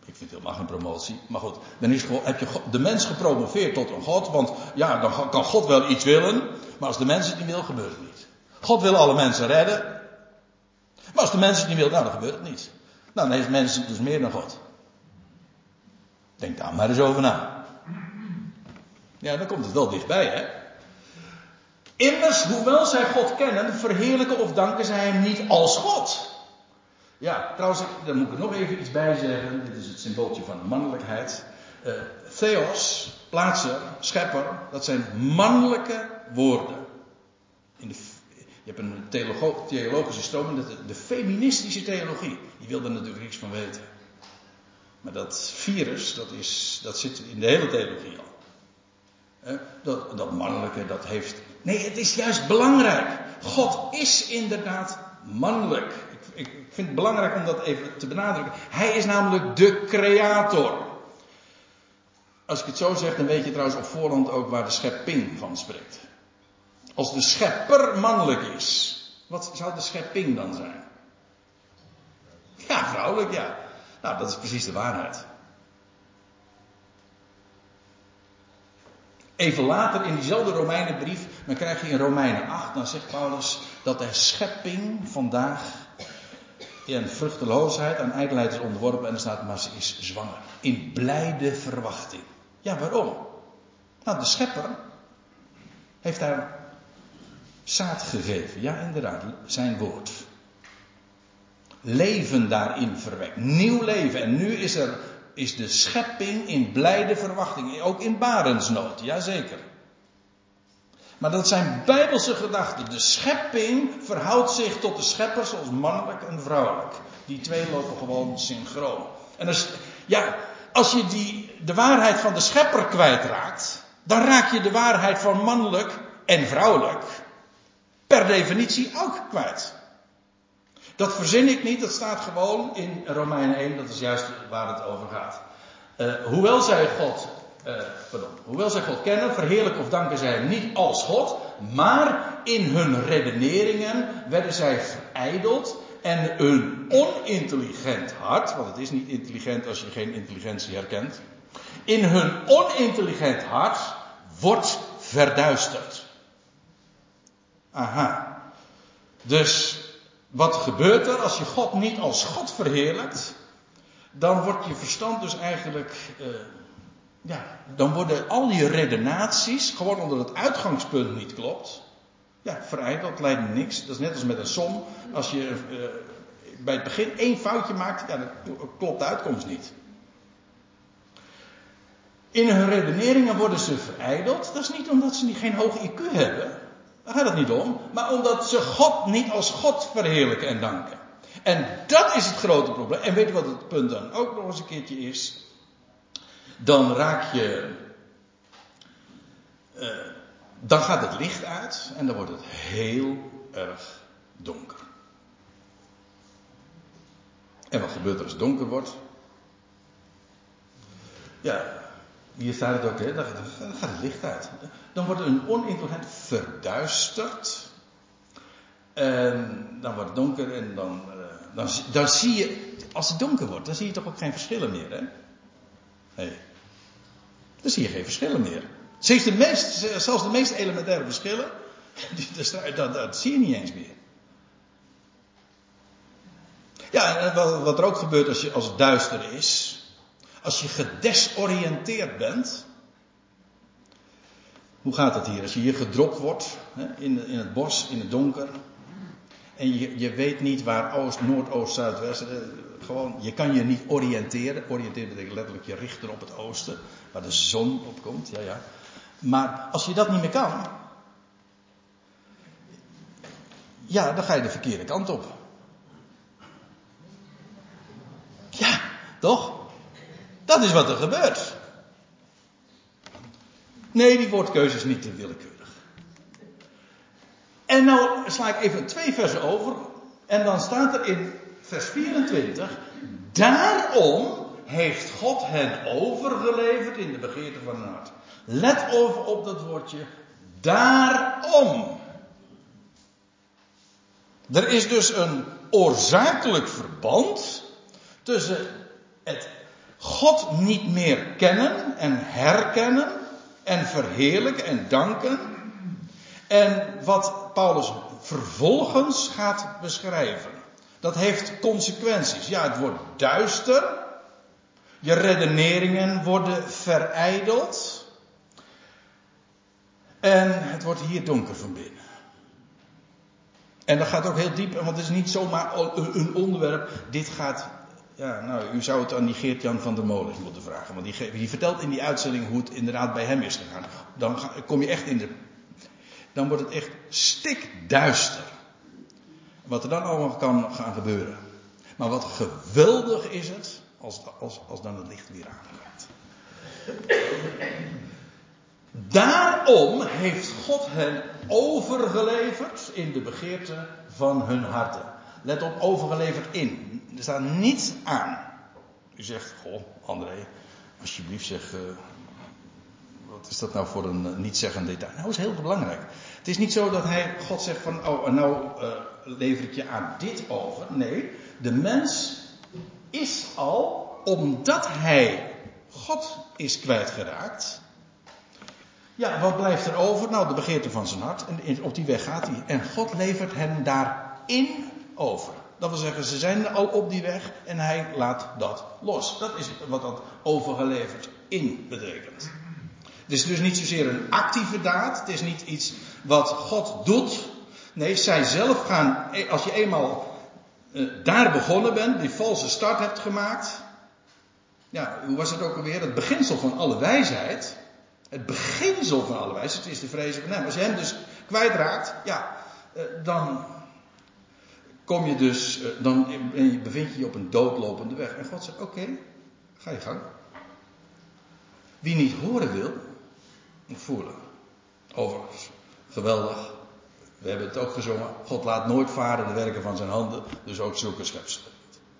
ik vind het helemaal geen promotie. Maar goed, dan is heb je de mens gepromoveerd tot een God. Want ja, dan kan God wel iets willen. Maar als de mens het niet wil, gebeurt het niet. God wil alle mensen redden. Maar als de mens het niet wil, nou dan gebeurt het niet. Nou, dan heeft mensen dus meer dan God. Denk daar maar eens over na. Ja, dan komt het wel dichtbij, hè. Immers, hoewel zij God kennen, verheerlijken of danken zij hem niet als God. Ja, trouwens, daar moet ik nog even iets bij zeggen. Dit is het symbooltje van mannelijkheid. Uh, theos, plaatser, schepper, dat zijn mannelijke woorden. In de, Je hebt een theologische stroming, de, de feministische theologie. Die wil er natuurlijk niks van weten. Maar dat virus, dat, is, dat zit in de hele theologie al. Dat, dat mannelijke, dat heeft. Nee, het is juist belangrijk. God is inderdaad mannelijk. Vind het belangrijk om dat even te benadrukken. Hij is namelijk de creator. Als ik het zo zeg, dan weet je trouwens op voorhand ook waar de schepping van spreekt. Als de schepper mannelijk is, wat zou de schepping dan zijn? Ja, vrouwelijk, ja. Nou, dat is precies de waarheid. Even later in diezelfde Romeinenbrief, dan krijg je in Romeinen 8, dan zegt Paulus dat de schepping vandaag in vruchteloosheid aan ijdelheid is onderworpen en er staat, maar ze is zwanger. In blijde verwachting. Ja, waarom? Nou, de schepper heeft daar zaad gegeven. Ja, inderdaad, zijn woord. Leven daarin verwekt. Nieuw leven. En nu is er is de schepping in blijde verwachting. Ook in barensnood, jazeker. Maar dat zijn bijbelse gedachten. De schepping verhoudt zich tot de schepper zoals mannelijk en vrouwelijk. Die twee lopen gewoon synchroon. En als, ja, als je die, de waarheid van de schepper kwijtraakt, dan raak je de waarheid van mannelijk en vrouwelijk per definitie ook kwijt. Dat verzin ik niet, dat staat gewoon in Romeinen 1, dat is juist waar het over gaat. Uh, hoewel zij God, uh, pardon, hoewel zij God kennen, verheerlijken of danken zij hem niet als God, maar in hun redeneringen werden zij verijdeld en hun onintelligent hart, want het is niet intelligent als je geen intelligentie herkent, in hun onintelligent hart wordt verduisterd. Aha. Dus wat gebeurt er als je God niet als God verheerlijkt? Dan wordt je verstand dus eigenlijk. Uh, ja, dan worden al je redenaties, gewoon omdat het uitgangspunt niet klopt. Ja, verijdeld, leidt niks. Dat is net als met een som. Als je uh, bij het begin één foutje maakt, ja, dan klopt de uitkomst niet. In hun redeneringen worden ze verijdeld. Dat is niet omdat ze geen hoog IQ hebben. Daar gaat het niet om. Maar omdat ze God niet als God verheerlijken en danken. En dat is het grote probleem. En weet je wat het punt dan ook nog eens een keertje is? Dan raak je. Uh, dan gaat het licht uit en dan wordt het heel erg donker. En wat gebeurt er als het donker wordt? Ja, hier staat het ook, hè, dan gaat het licht uit. Dan wordt een onintelligent verduisterd. En dan wordt het donker en dan, eh, dan, dan zie je, als het donker wordt, dan zie je toch ook geen verschillen meer, hè? Nee. Dan zie je geen verschillen meer. Zelfs de meest, zelfs de elementaire verschillen, dat, dat zie je niet eens meer. Ja, en wat er ook gebeurt als, je, als het duister is, als je gedesoriënteerd bent. Hoe gaat het hier? Als je hier gedropt wordt hè, in, in het bos, in het donker. En je, je weet niet waar oost, noordoost, zuidwest. Gewoon, je kan je niet oriënteren. Oriënteren betekent letterlijk je richten op het oosten. Waar de zon op komt. Ja, ja. Maar als je dat niet meer kan. Ja, dan ga je de verkeerde kant op. Ja, toch? Dat is wat er gebeurt. Nee, die woordkeuze is niet te willekeurig. En nou sla ik even twee versen over. En dan staat er in vers 24. Daarom heeft God hen overgeleverd in de begeerte van hun hart. Let over op dat woordje. Daarom. Er is dus een oorzakelijk verband tussen het God niet meer kennen en herkennen en verheerlijken en danken. En wat Paulus vervolgens gaat beschrijven. Dat heeft consequenties. Ja, het wordt duister. Je redeneringen worden verijdeld. En het wordt hier donker van binnen. En dat gaat ook heel diep, want het is niet zomaar een onderwerp. Dit gaat ja, nou, u zou het aan die Geert-Jan van der Molen moeten vragen. Want die, die, vertelt in die uitzending hoe het inderdaad bij hem is gegaan. Dan kom je echt in de. Dan wordt het echt stikduister. Wat er dan allemaal kan gaan gebeuren. Maar wat geweldig is het als, als, als dan het licht weer aangaat. Daarom heeft God hen overgeleverd in de begeerte van hun harten. Let op, overgeleverd in. Er staat niets aan. U zegt, goh, André, alsjeblieft zeg, uh, wat is dat nou voor een uh, niet-zeggend detail? Nou, is heel belangrijk. Het is niet zo dat hij, God zegt van, oh, nou uh, lever je aan dit over. Nee, de mens is al, omdat hij God is kwijtgeraakt. Ja, wat blijft er over? Nou, de begeerte van zijn hart. En op die weg gaat hij. En God levert hen daarin over. Dat wil zeggen, ze zijn al op die weg en hij laat dat los. Dat is wat dat overgeleverd in betekent. Het is dus niet zozeer een actieve daad. Het is niet iets wat God doet. Nee, zij zelf gaan, als je eenmaal uh, daar begonnen bent, die valse start hebt gemaakt. Ja, hoe was het ook alweer? Het beginsel van alle wijsheid. Het beginsel van alle wijsheid is de vrezen van hem. Als je hem dus kwijtraakt, ja, uh, dan kom je dus, dan bevind je je op een doodlopende weg. En God zegt, oké, ga je gang. Wie niet horen wil, moet voelen. Overigens, geweldig. We hebben het ook gezongen. God laat nooit varen de werken van zijn handen, dus ook zulke schepselen.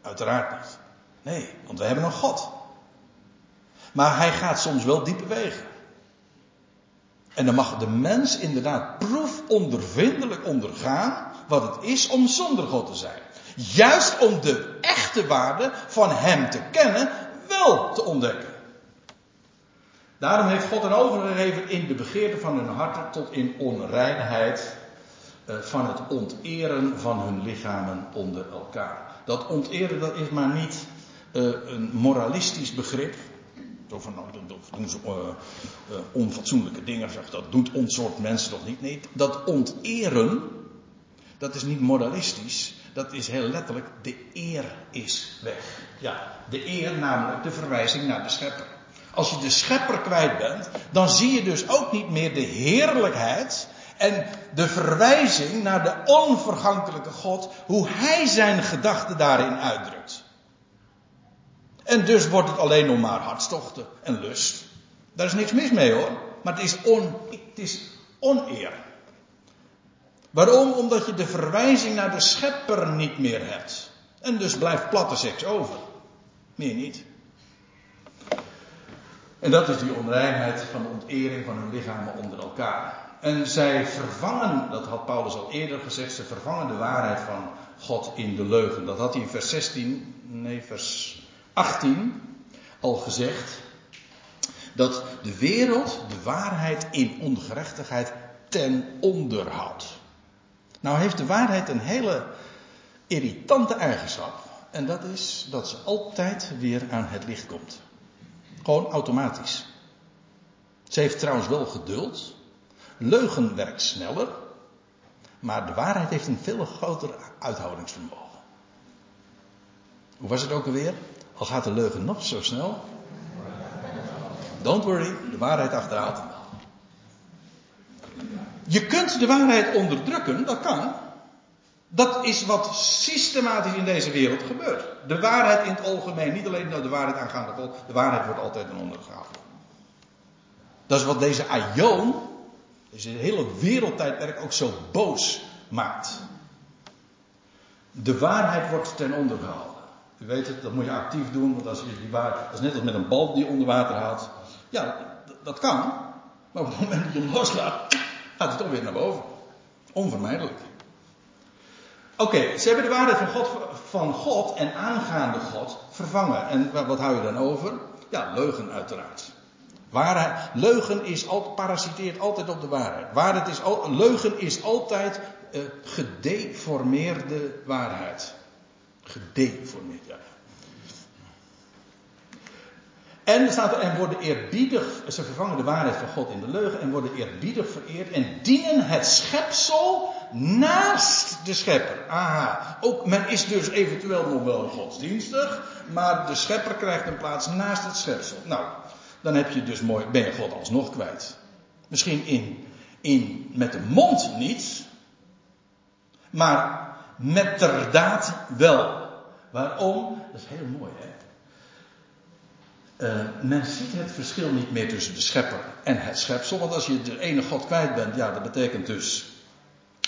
Uiteraard niet. Nee, want we hebben een God. Maar hij gaat soms wel diepe wegen. En dan mag de mens inderdaad proefondervindelijk ondergaan wat het is om zonder God te zijn. Juist om de echte waarde van Hem te kennen, wel te ontdekken. Daarom heeft God hen overgegeven in de begeerte van hun harten tot in onreinheid van het onteren van hun lichamen onder elkaar. Dat onteren dat is maar niet uh, een moralistisch begrip. Zo van, nou, doen ze uh, onfatsoenlijke dingen, zeg, dat doet ons soort mensen toch niet. Nee, dat onteren, dat is niet moralistisch. Dat is heel letterlijk, de eer is weg. Ja, de eer namelijk de verwijzing naar de schepper. Als je de schepper kwijt bent, dan zie je dus ook niet meer de heerlijkheid en de verwijzing naar de onvergankelijke God, hoe hij zijn gedachten daarin uitdrukt. En dus wordt het alleen nog maar hartstochten en lust. Daar is niks mis mee hoor, maar het is, on, het is oneer. Waarom? Omdat je de verwijzing naar de schepper niet meer hebt. En dus blijft platte seks over. Meer niet. En dat is die onreinheid van de ontering van hun lichamen onder elkaar. En zij vervangen, dat had Paulus al eerder gezegd, ze vervangen de waarheid van God in de leugen. Dat had hij in vers 16, nee, vers 18 al gezegd. Dat de wereld de waarheid in ongerechtigheid ten onder houdt. Nou heeft de waarheid een hele irritante eigenschap. En dat is dat ze altijd weer aan het licht komt. Gewoon automatisch. Ze heeft trouwens wel geduld. Leugen werkt sneller. Maar de waarheid heeft een veel groter uithoudingsvermogen. Hoe was het ook alweer? Al gaat de leugen nog zo snel. Don't worry, de waarheid achterhaalt hem wel. Je kunt de waarheid onderdrukken, dat kan. Dat is wat systematisch in deze wereld gebeurt. De waarheid in het algemeen, niet alleen de waarheid aangaande God, de waarheid wordt altijd een ondergehouden. Dat is wat deze Aion, deze hele wereldtijdperk ook zo boos maakt. De waarheid wordt ten onder gehouden. U weet het, dat moet je actief doen, want als je die waarheid, dat is net als met een bal die onder water haalt. Ja, dat kan. Maar op het moment dat je hem loslaat, gaat het toch weer naar boven. Onvermijdelijk. Oké, ze hebben de waarheid van God, van God en aangaande God vervangen. En wat hou je dan over? Ja, leugen uiteraard. Waarheid, leugen is altijd, parasiteert altijd op de waarheid. waarheid is, leugen is altijd uh, gedeformeerde waarheid. Gedeformeerd, ja. En er staat er, en worden eerbiedig, ze vervangen de waarheid van God in de leugen en worden eerbiedig vereerd en dienen het schepsel naast de schepper. Aha, ook men is dus eventueel nog wel godsdienstig, maar de schepper krijgt een plaats naast het schepsel. Nou, dan heb je dus mooi, ben je God alsnog kwijt. Misschien in, in, met de mond niet, maar metterdaad wel. Waarom? Dat is heel mooi, hè? Uh, men ziet het verschil niet meer tussen de schepper en het schepsel. Want als je de ene God kwijt bent, ja, dat betekent dus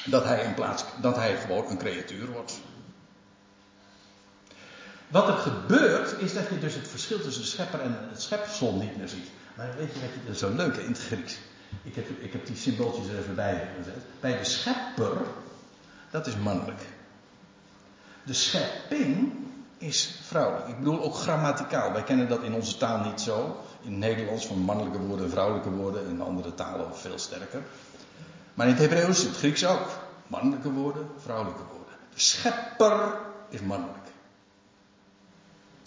dat hij, in plaats, dat hij gewoon een creatuur wordt. Wat er gebeurt, is dat je dus het verschil tussen de schepper en het schepsel niet meer ziet. Maar weet je je, dat is zo leuk in het Grieks. Ik heb, ik heb die symbooltjes er even bij gezet. Bij de schepper, dat is mannelijk. De schepping is vrouwelijk. Ik bedoel ook grammaticaal. Wij kennen dat in onze taal niet zo. In het Nederlands van mannelijke woorden en vrouwelijke woorden. In andere talen veel sterker. Maar in het Hebreeuws, het Grieks ook. Mannelijke woorden, vrouwelijke woorden. De schepper is mannelijk.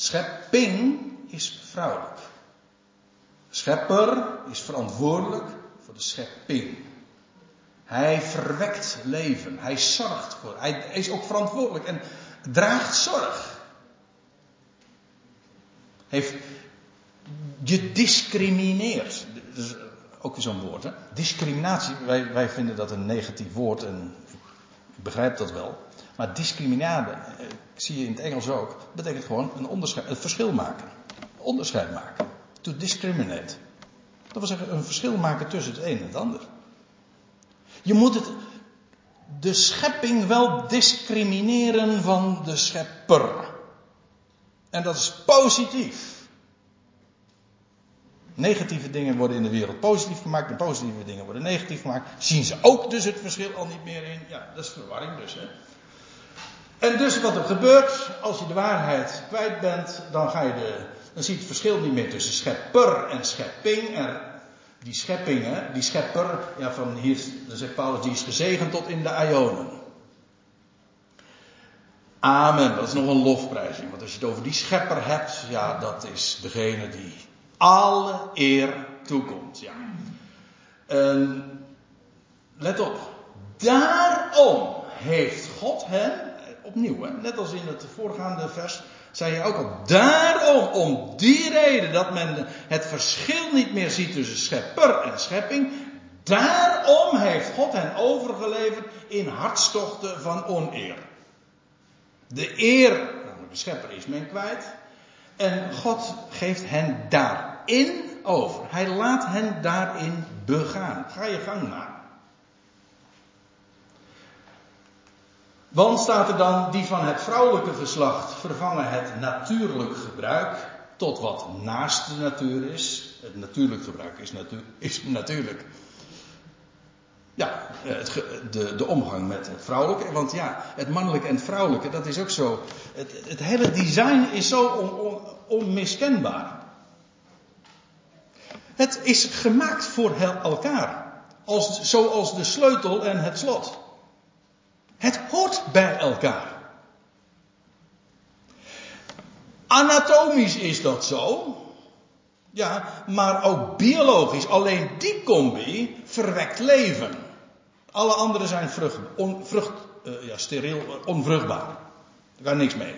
Schepping is vrouwelijk. Schepper is verantwoordelijk voor de schepping. Hij verwekt leven. Hij zorgt voor. Hij is ook verantwoordelijk en draagt zorg. Heeft gediscrimineerd. Dat is ook weer zo'n woord. Hè? Discriminatie, wij, wij vinden dat een negatief woord en ik begrijp dat wel. Maar discriminade, eh, zie je in het Engels ook, betekent gewoon een een verschil maken. Onderscheid maken. To discriminate. Dat wil zeggen een verschil maken tussen het een en het ander. Je moet het, de schepping wel discrimineren van de schepper. En dat is positief. Negatieve dingen worden in de wereld positief gemaakt en positieve dingen worden negatief gemaakt. Zien ze ook dus het verschil al niet meer in? Ja, dat is verwarring dus. Hè? En dus wat er gebeurt, als je de waarheid kwijt bent, dan ga je de, dan zie je het verschil niet meer tussen schepper en schepping. En die scheppingen, die schepper, ja van hier, dan zegt Paulus, die is gezegend tot in de Ionen. Amen, dat is nog een lofprijzing. Want als je het over die schepper hebt, ja, dat is degene die alle eer toekomt. Ja. Let op, daarom heeft God hen opnieuw, hè? net als in het voorgaande vers, zei je ook al. Daarom, om die reden dat men het verschil niet meer ziet tussen schepper en schepping. Daarom heeft God hen overgeleverd in hartstochten van oneer. De eer, namelijk de schepper, is men kwijt. En God geeft hen daarin over. Hij laat hen daarin begaan. Ga je gang maar. Want staat er dan, die van het vrouwelijke geslacht vervangen het natuurlijk gebruik tot wat naast de natuur is. Het natuurlijk gebruik is, is natuurlijk. Ja, het, de, de omgang met het vrouwelijke. Want ja, het mannelijke en het vrouwelijke, dat is ook zo. Het, het hele design is zo on, onmiskenbaar. Het is gemaakt voor elkaar. Als, zoals de sleutel en het slot. Het hoort bij elkaar. Anatomisch is dat zo. Ja, maar ook biologisch. Alleen die combi verwekt leven. Alle andere zijn vrucht, uh, ja, steriel, uh, onvruchtbaar. Daar kan niks mee.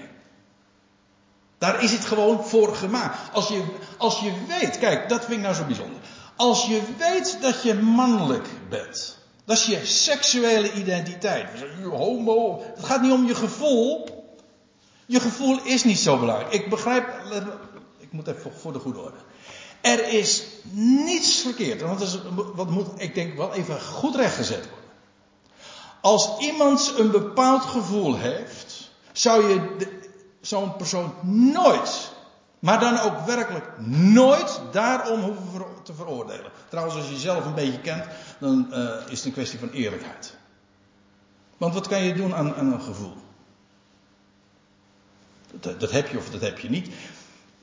Daar is het gewoon voor gemaakt. Als je, als je weet, kijk, dat vind ik nou zo bijzonder. Als je weet dat je mannelijk bent. Dat is je seksuele identiteit. Homo. Het gaat niet om je gevoel. Je gevoel is niet zo belangrijk. Ik begrijp. Ik moet even voor de goede orde. Er is niets verkeerd. Want is, wat moet, ik denk, wel even goed rechtgezet worden. Als iemand een bepaald gevoel heeft, zou je zo'n persoon nooit maar dan ook werkelijk nooit daarom hoeven te veroordelen. Trouwens, als je jezelf een beetje kent, dan uh, is het een kwestie van eerlijkheid. Want wat kan je doen aan, een gevoel? Dat, dat, heb je of dat heb je niet.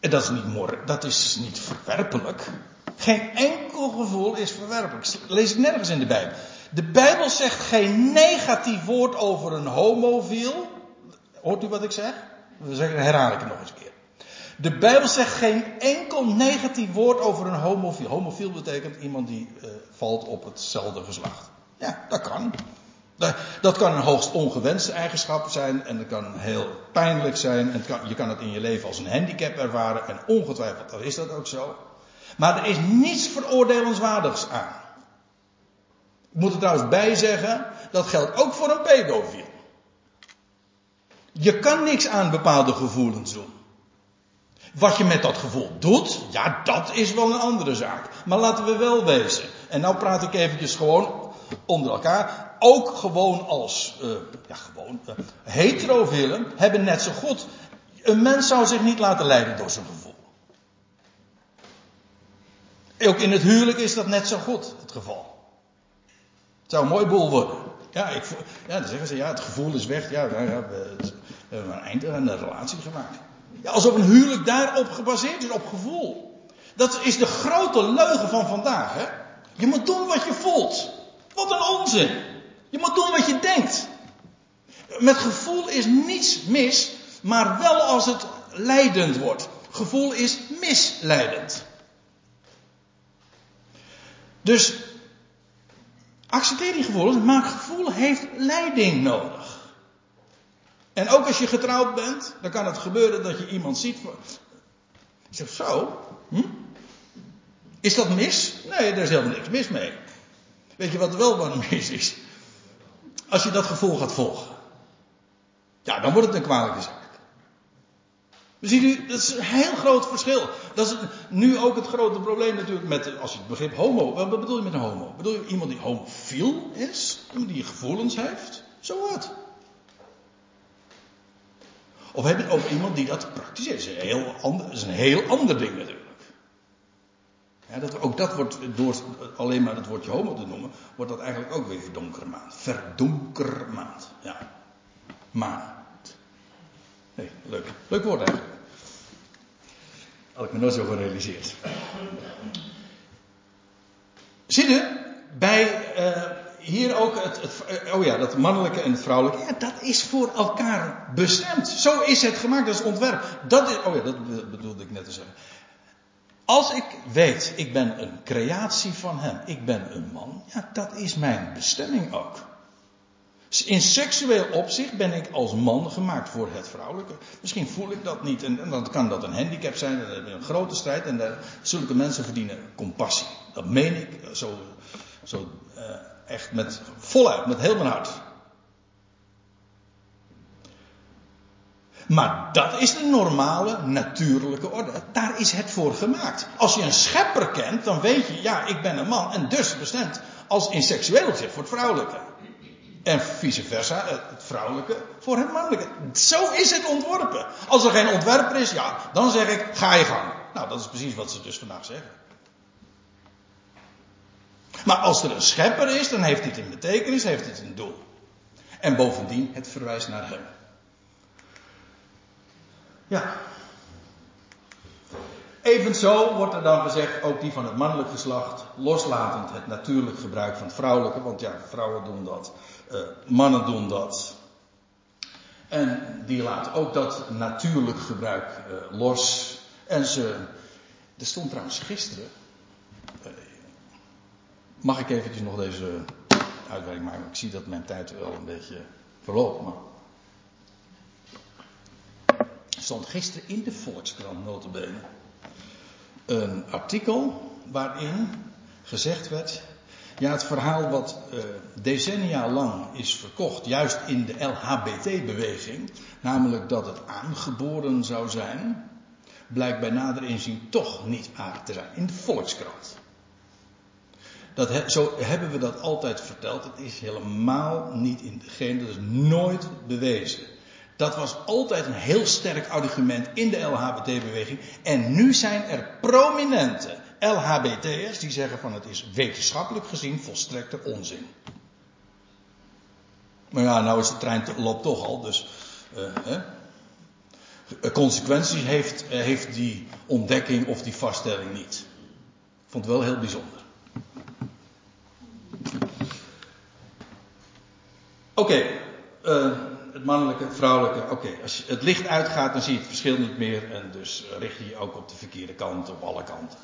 En dat is niet mor, dat is niet verwerpelijk. Geen enkel gevoel is verwerpelijk. lees ik nergens in de Bijbel. De Bijbel zegt geen negatief woord over een homofiel. Hoort u wat ik zeg? Dan herhaal ik het nog eens. De Bijbel zegt geen enkel negatief woord over een homofiel. Homofiel betekent iemand die uh, valt op hetzelfde geslacht. Ja, dat kan. Dat, dat kan een hoogst ongewenste eigenschap zijn en dat kan heel pijnlijk zijn. Kan, je kan het in je leven als een handicap ervaren en ongetwijfeld is dat ook zo. Maar er is niets veroordelenswaardigs aan. Ik moet er trouwens bij zeggen, dat geldt ook voor een pedofiel. Je kan niks aan bepaalde gevoelens doen. Wat je met dat gevoel doet, ja, dat is wel een andere zaak. Maar laten we wel wezen. En nou praat ik eventjes gewoon onder elkaar. Ook gewoon als, uh, ja, gewoon, uh, heterofielen hebben net zo goed. Een mens zou zich niet laten leiden door zijn gevoel. Ook in het huwelijk is dat net zo goed het geval. Het zou een mooi boel worden. Ja, ik, ja dan zeggen ze, ja, het gevoel is weg. Ja, ja we, we hebben een eind aan de relatie gemaakt. Ja, alsof een huwelijk daarop gebaseerd is, op gevoel. Dat is de grote leugen van vandaag. Hè? Je moet doen wat je voelt. Wat een onzin. Je moet doen wat je denkt. Met gevoel is niets mis, maar wel als het leidend wordt. Gevoel is misleidend. Dus accepteer die gevoelens, maar gevoel heeft leiding nodig. En ook als je getrouwd bent, dan kan het gebeuren dat je iemand ziet. Je zegt zo, hm? is dat mis? Nee, daar is helemaal niks mis mee. Weet je wat wel wat mis is? Als je dat gevoel gaat volgen. Ja, dan wordt het een kwalijke zaak. Ziet u, dat is een heel groot verschil. Dat is nu ook het grote probleem natuurlijk met, als je het begrip homo, wat bedoel je met een homo? Bedoel je iemand die homofiel is? Iemand die gevoelens heeft? Zo wat. Of heb je ook iemand die dat praktiseert? Dat is een heel ander, is een heel ander ding natuurlijk. Dat, ook dat wordt door alleen maar het woordje homo te noemen, wordt dat eigenlijk ook weer verdonkermaand. Verdonkermaand. Ja. Maand. Leuk. Leuk woord eigenlijk. Had ik me nooit zo gerealiseerd. Zie bij uh, hier ook het, het, oh ja, dat mannelijke en het vrouwelijke, ja, dat is voor elkaar bestemd. Zo is het gemaakt, dat is ontwerp. Dat is, oh ja, dat bedoelde ik net te zeggen. Als ik weet, ik ben een creatie van hem, ik ben een man, ja, dat is mijn bestemming ook. In seksueel opzicht ben ik als man gemaakt voor het vrouwelijke. Misschien voel ik dat niet. En, dan kan dat een handicap zijn. En een grote strijd. En daar, zulke mensen verdienen compassie. Dat meen ik zo, zo uh, echt met voluit, met heel mijn hart. Maar dat is de normale, natuurlijke orde. Daar is het voor gemaakt. Als je een schepper kent, dan weet je, ja, ik ben een man en dus bestemd als in seksueel voor het vrouwelijke. En vice versa, het vrouwelijke voor het mannelijke. Zo is het ontworpen. Als er geen ontwerper is, ja, dan zeg ik, ga je gang. Nou, dat is precies wat ze dus vandaag zeggen. Maar als er een schepper is, dan heeft dit een betekenis, heeft dit een doel. En bovendien, het verwijst naar hem. Ja. Evenzo wordt er dan gezegd, ook die van het mannelijk geslacht, loslatend het natuurlijk gebruik van het vrouwelijke, want ja, vrouwen doen dat, uh, mannen doen dat. En die laten ook dat natuurlijk gebruik uh, los. En ze, er stond trouwens gisteren, uh, mag ik eventjes nog deze uitwerking maken? Ik zie dat mijn tijd wel een beetje verloopt, maar stond gisteren in de Volkskrant notabene een artikel waarin gezegd werd, ja het verhaal wat uh, decennia lang is verkocht, juist in de LHBT-beweging, namelijk dat het aangeboren zou zijn, blijkt bij nader inzien toch niet waar te zijn. In de Volkskrant. Dat zo hebben we dat altijd verteld. Het is helemaal niet in degene, dat is nooit bewezen. Dat was altijd een heel sterk argument in de LHBT-beweging. En nu zijn er prominente LHBT'ers die zeggen van het is wetenschappelijk gezien volstrekte onzin. Maar ja, nou is de trein loopt toch al, dus uh, hè. consequenties heeft, uh, heeft die ontdekking of die vaststelling niet. Ik vond het wel heel bijzonder. Oké, uh, het mannelijke, het vrouwelijke. Oké, als het licht uitgaat, dan zie je het verschil niet meer. En dus richt je je ook op de verkeerde kant, op alle kanten.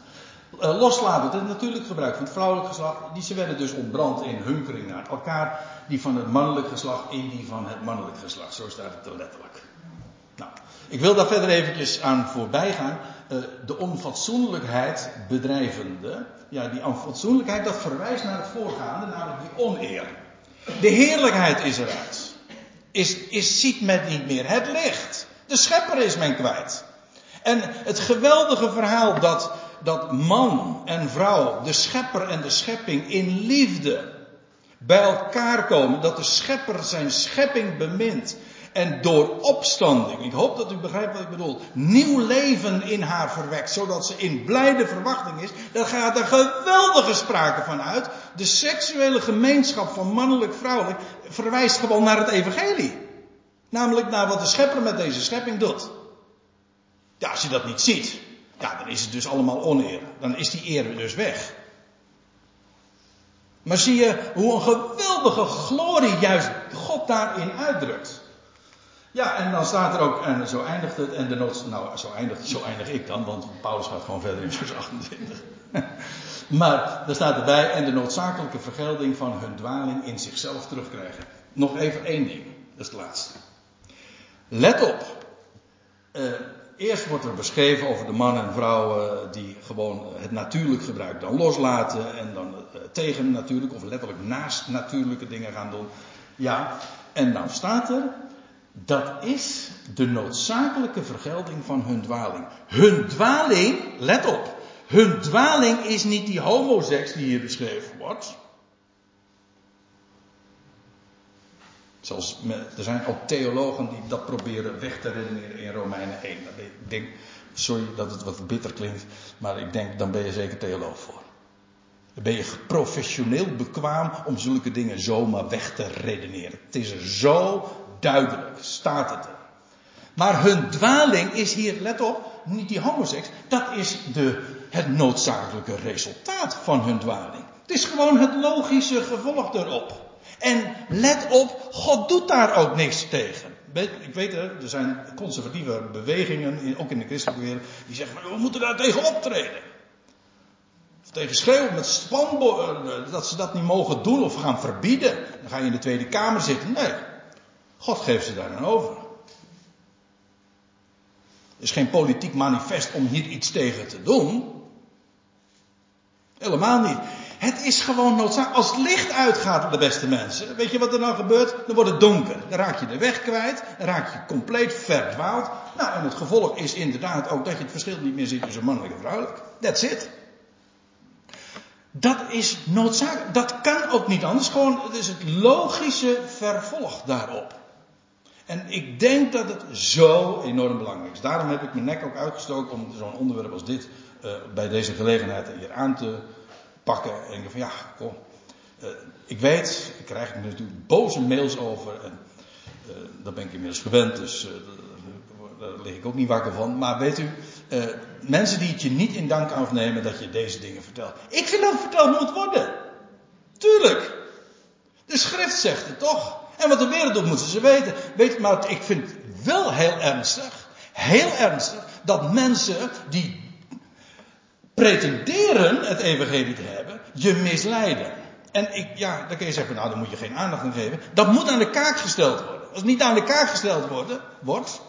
Uh, loslaten, het natuurlijk gebruik van het vrouwelijk geslacht. Die ze werden dus ontbrand in hunkering naar elkaar. Die van het mannelijk geslacht in die van het mannelijk geslacht. Zo staat het er letterlijk. Nou, ik wil daar verder eventjes aan voorbij gaan. Uh, de onfatsoenlijkheid bedrijvende. Ja, die onfatsoenlijkheid dat verwijst naar het voorgaande, namelijk die oneer. De heerlijkheid is eruit is, is, ziet men niet meer het licht. De schepper is men kwijt. En het geweldige verhaal dat, dat man en vrouw, de schepper en de schepping in liefde bij elkaar komen. Dat de schepper zijn schepping bemint. En door opstanding, ik hoop dat u begrijpt wat ik bedoel, nieuw leven in haar verwekt, zodat ze in blijde verwachting is. Daar gaat er geweldige sprake van uit. De seksuele gemeenschap van mannelijk-vrouwelijk verwijst gewoon naar het evangelie. Namelijk naar wat de schepper met deze schepping doet. Ja, als je dat niet ziet, ja, dan is het dus allemaal oneer. Dan is die eer dus weg. Maar zie je hoe een geweldige glorie juist God daarin uitdrukt. Ja, en dan staat er ook, en zo eindigt het, en de nood, nou, zo, eindigt, zo eindig ik dan, want Paulus gaat gewoon verder in vers 28. maar er staat erbij, en de noodzakelijke vergelding van hun dwaling in zichzelf terugkrijgen. Nog even één ding, dat is het laatste. Let op. Uh, eerst wordt er beschreven over de man en vrouw uh, die gewoon het natuurlijk gebruik dan loslaten en dan uh, tegen natuurlijk of letterlijk naast natuurlijke dingen gaan doen. Ja, en dan staat er, dat is de noodzakelijke vergelding van hun dwaling. Hun dwaling, let op, hun dwaling is niet die homoseks die hier beschreven wordt. Zoals, er zijn ook theologen die dat proberen weg te redeneren in Romeinen 1. Ik denk, sorry dat het wat bitter klinkt, maar ik denk, dan ben je zeker theoloog voor. Dan ben je professioneel bekwaam om zulke dingen zomaar weg te redeneren. Het is er zo duidelijk, staat het er. Maar hun dwaling is hier, let op, niet die homoseks. Dat is de, het noodzakelijke resultaat van hun dwaling. Het is gewoon het logische gevolg erop. En let op, God doet daar ook niks tegen. Ik weet er, er zijn conservatieve bewegingen, ook in de christelijke wereld, die zeggen, we moeten daar tegen optreden. Of tegen schreeuwen met spanborden, dat ze dat niet mogen doen of gaan verbieden. Dan ga je in de Tweede Kamer zitten. Nee, God geeft ze daar dan over. Er is geen politiek manifest om hier iets tegen te doen. Helemaal niet. Het is gewoon noodzakelijk. Als het licht uitgaat, de beste mensen, weet je wat er dan gebeurt? Dan wordt het donker. Dan raak je de weg kwijt. Dan raak je compleet verdwaald. Nou, en het gevolg is inderdaad ook dat je het verschil niet meer ziet tussen mannelijk en vrouwelijk. That's it. Dat is noodzakelijk. Dat kan ook niet anders. Gewoon, het is het logische vervolg daarop. En ik denk dat het zo enorm belangrijk is. Daarom heb ik mijn nek ook uitgestoken om zo'n onderwerp als dit uh, bij deze gelegenheid hier aan te pakken. En denken van ja, kom. Uh, ik weet, ik krijg er natuurlijk boze mails over. En uh, dat ben ik inmiddels gewend, dus daar lig ik ook niet wakker van. Maar weet u, mensen die het je niet in dank afnemen dat je deze dingen vertelt. Ik vind dat het verteld moet worden. Tuurlijk. De schrift zegt het toch. En wat de wereld doet, moeten ze weten. Weet, maar ik vind wel heel ernstig, heel ernstig, dat mensen die pretenderen het evangelie te hebben, je misleiden. En ik, ja, dan kun je zeggen, nou, dan moet je geen aandacht aan geven. Dat moet aan de kaak gesteld worden. Als het niet aan de kaak gesteld worden, wordt,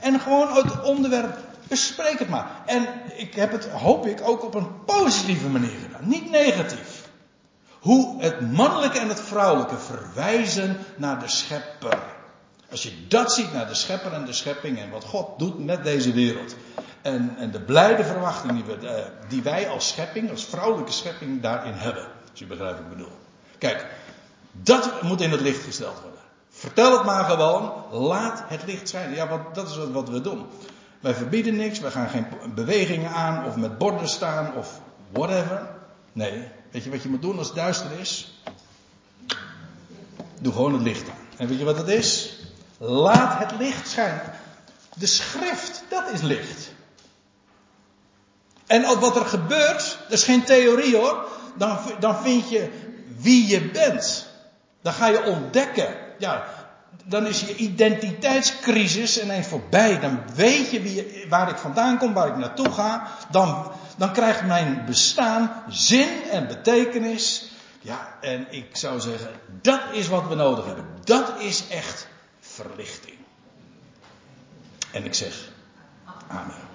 en gewoon het onderwerp, bespreek het maar. En ik heb het, hoop ik, ook op een positieve manier gedaan. Niet negatief. Hoe het mannelijke en het vrouwelijke verwijzen naar de schepper. Als je dat ziet naar de schepper en de schepping en wat God doet met deze wereld. En, en de blijde verwachting die, we, eh, die wij als schepping, als vrouwelijke schepping daarin hebben. Als je begrijpt wat ik bedoel. Kijk, dat moet in het licht gesteld worden. Vertel het maar gewoon. Laat het licht schijnen. Ja, wat, dat is wat, wat we doen. Wij verbieden niks. Wij gaan geen bewegingen aan of met borden staan of whatever. Nee, Weet je wat je moet doen als het duister is? Doe gewoon het licht aan. En weet je wat het is? Laat het licht schijnen. De schrift, dat is licht. En wat er gebeurt, dat is geen theorie hoor. Dan, dan vind je wie je bent. Dan ga je ontdekken. Ja, dan is je identiteitscrisis ineens voorbij. Dan weet je wie, waar ik vandaan kom, waar ik naartoe ga. Dan, dan krijgt mijn bestaan zin en betekenis. Ja, en ik zou zeggen, dat is wat we nodig hebben. Dat is echt verlichting. En ik zeg, amen.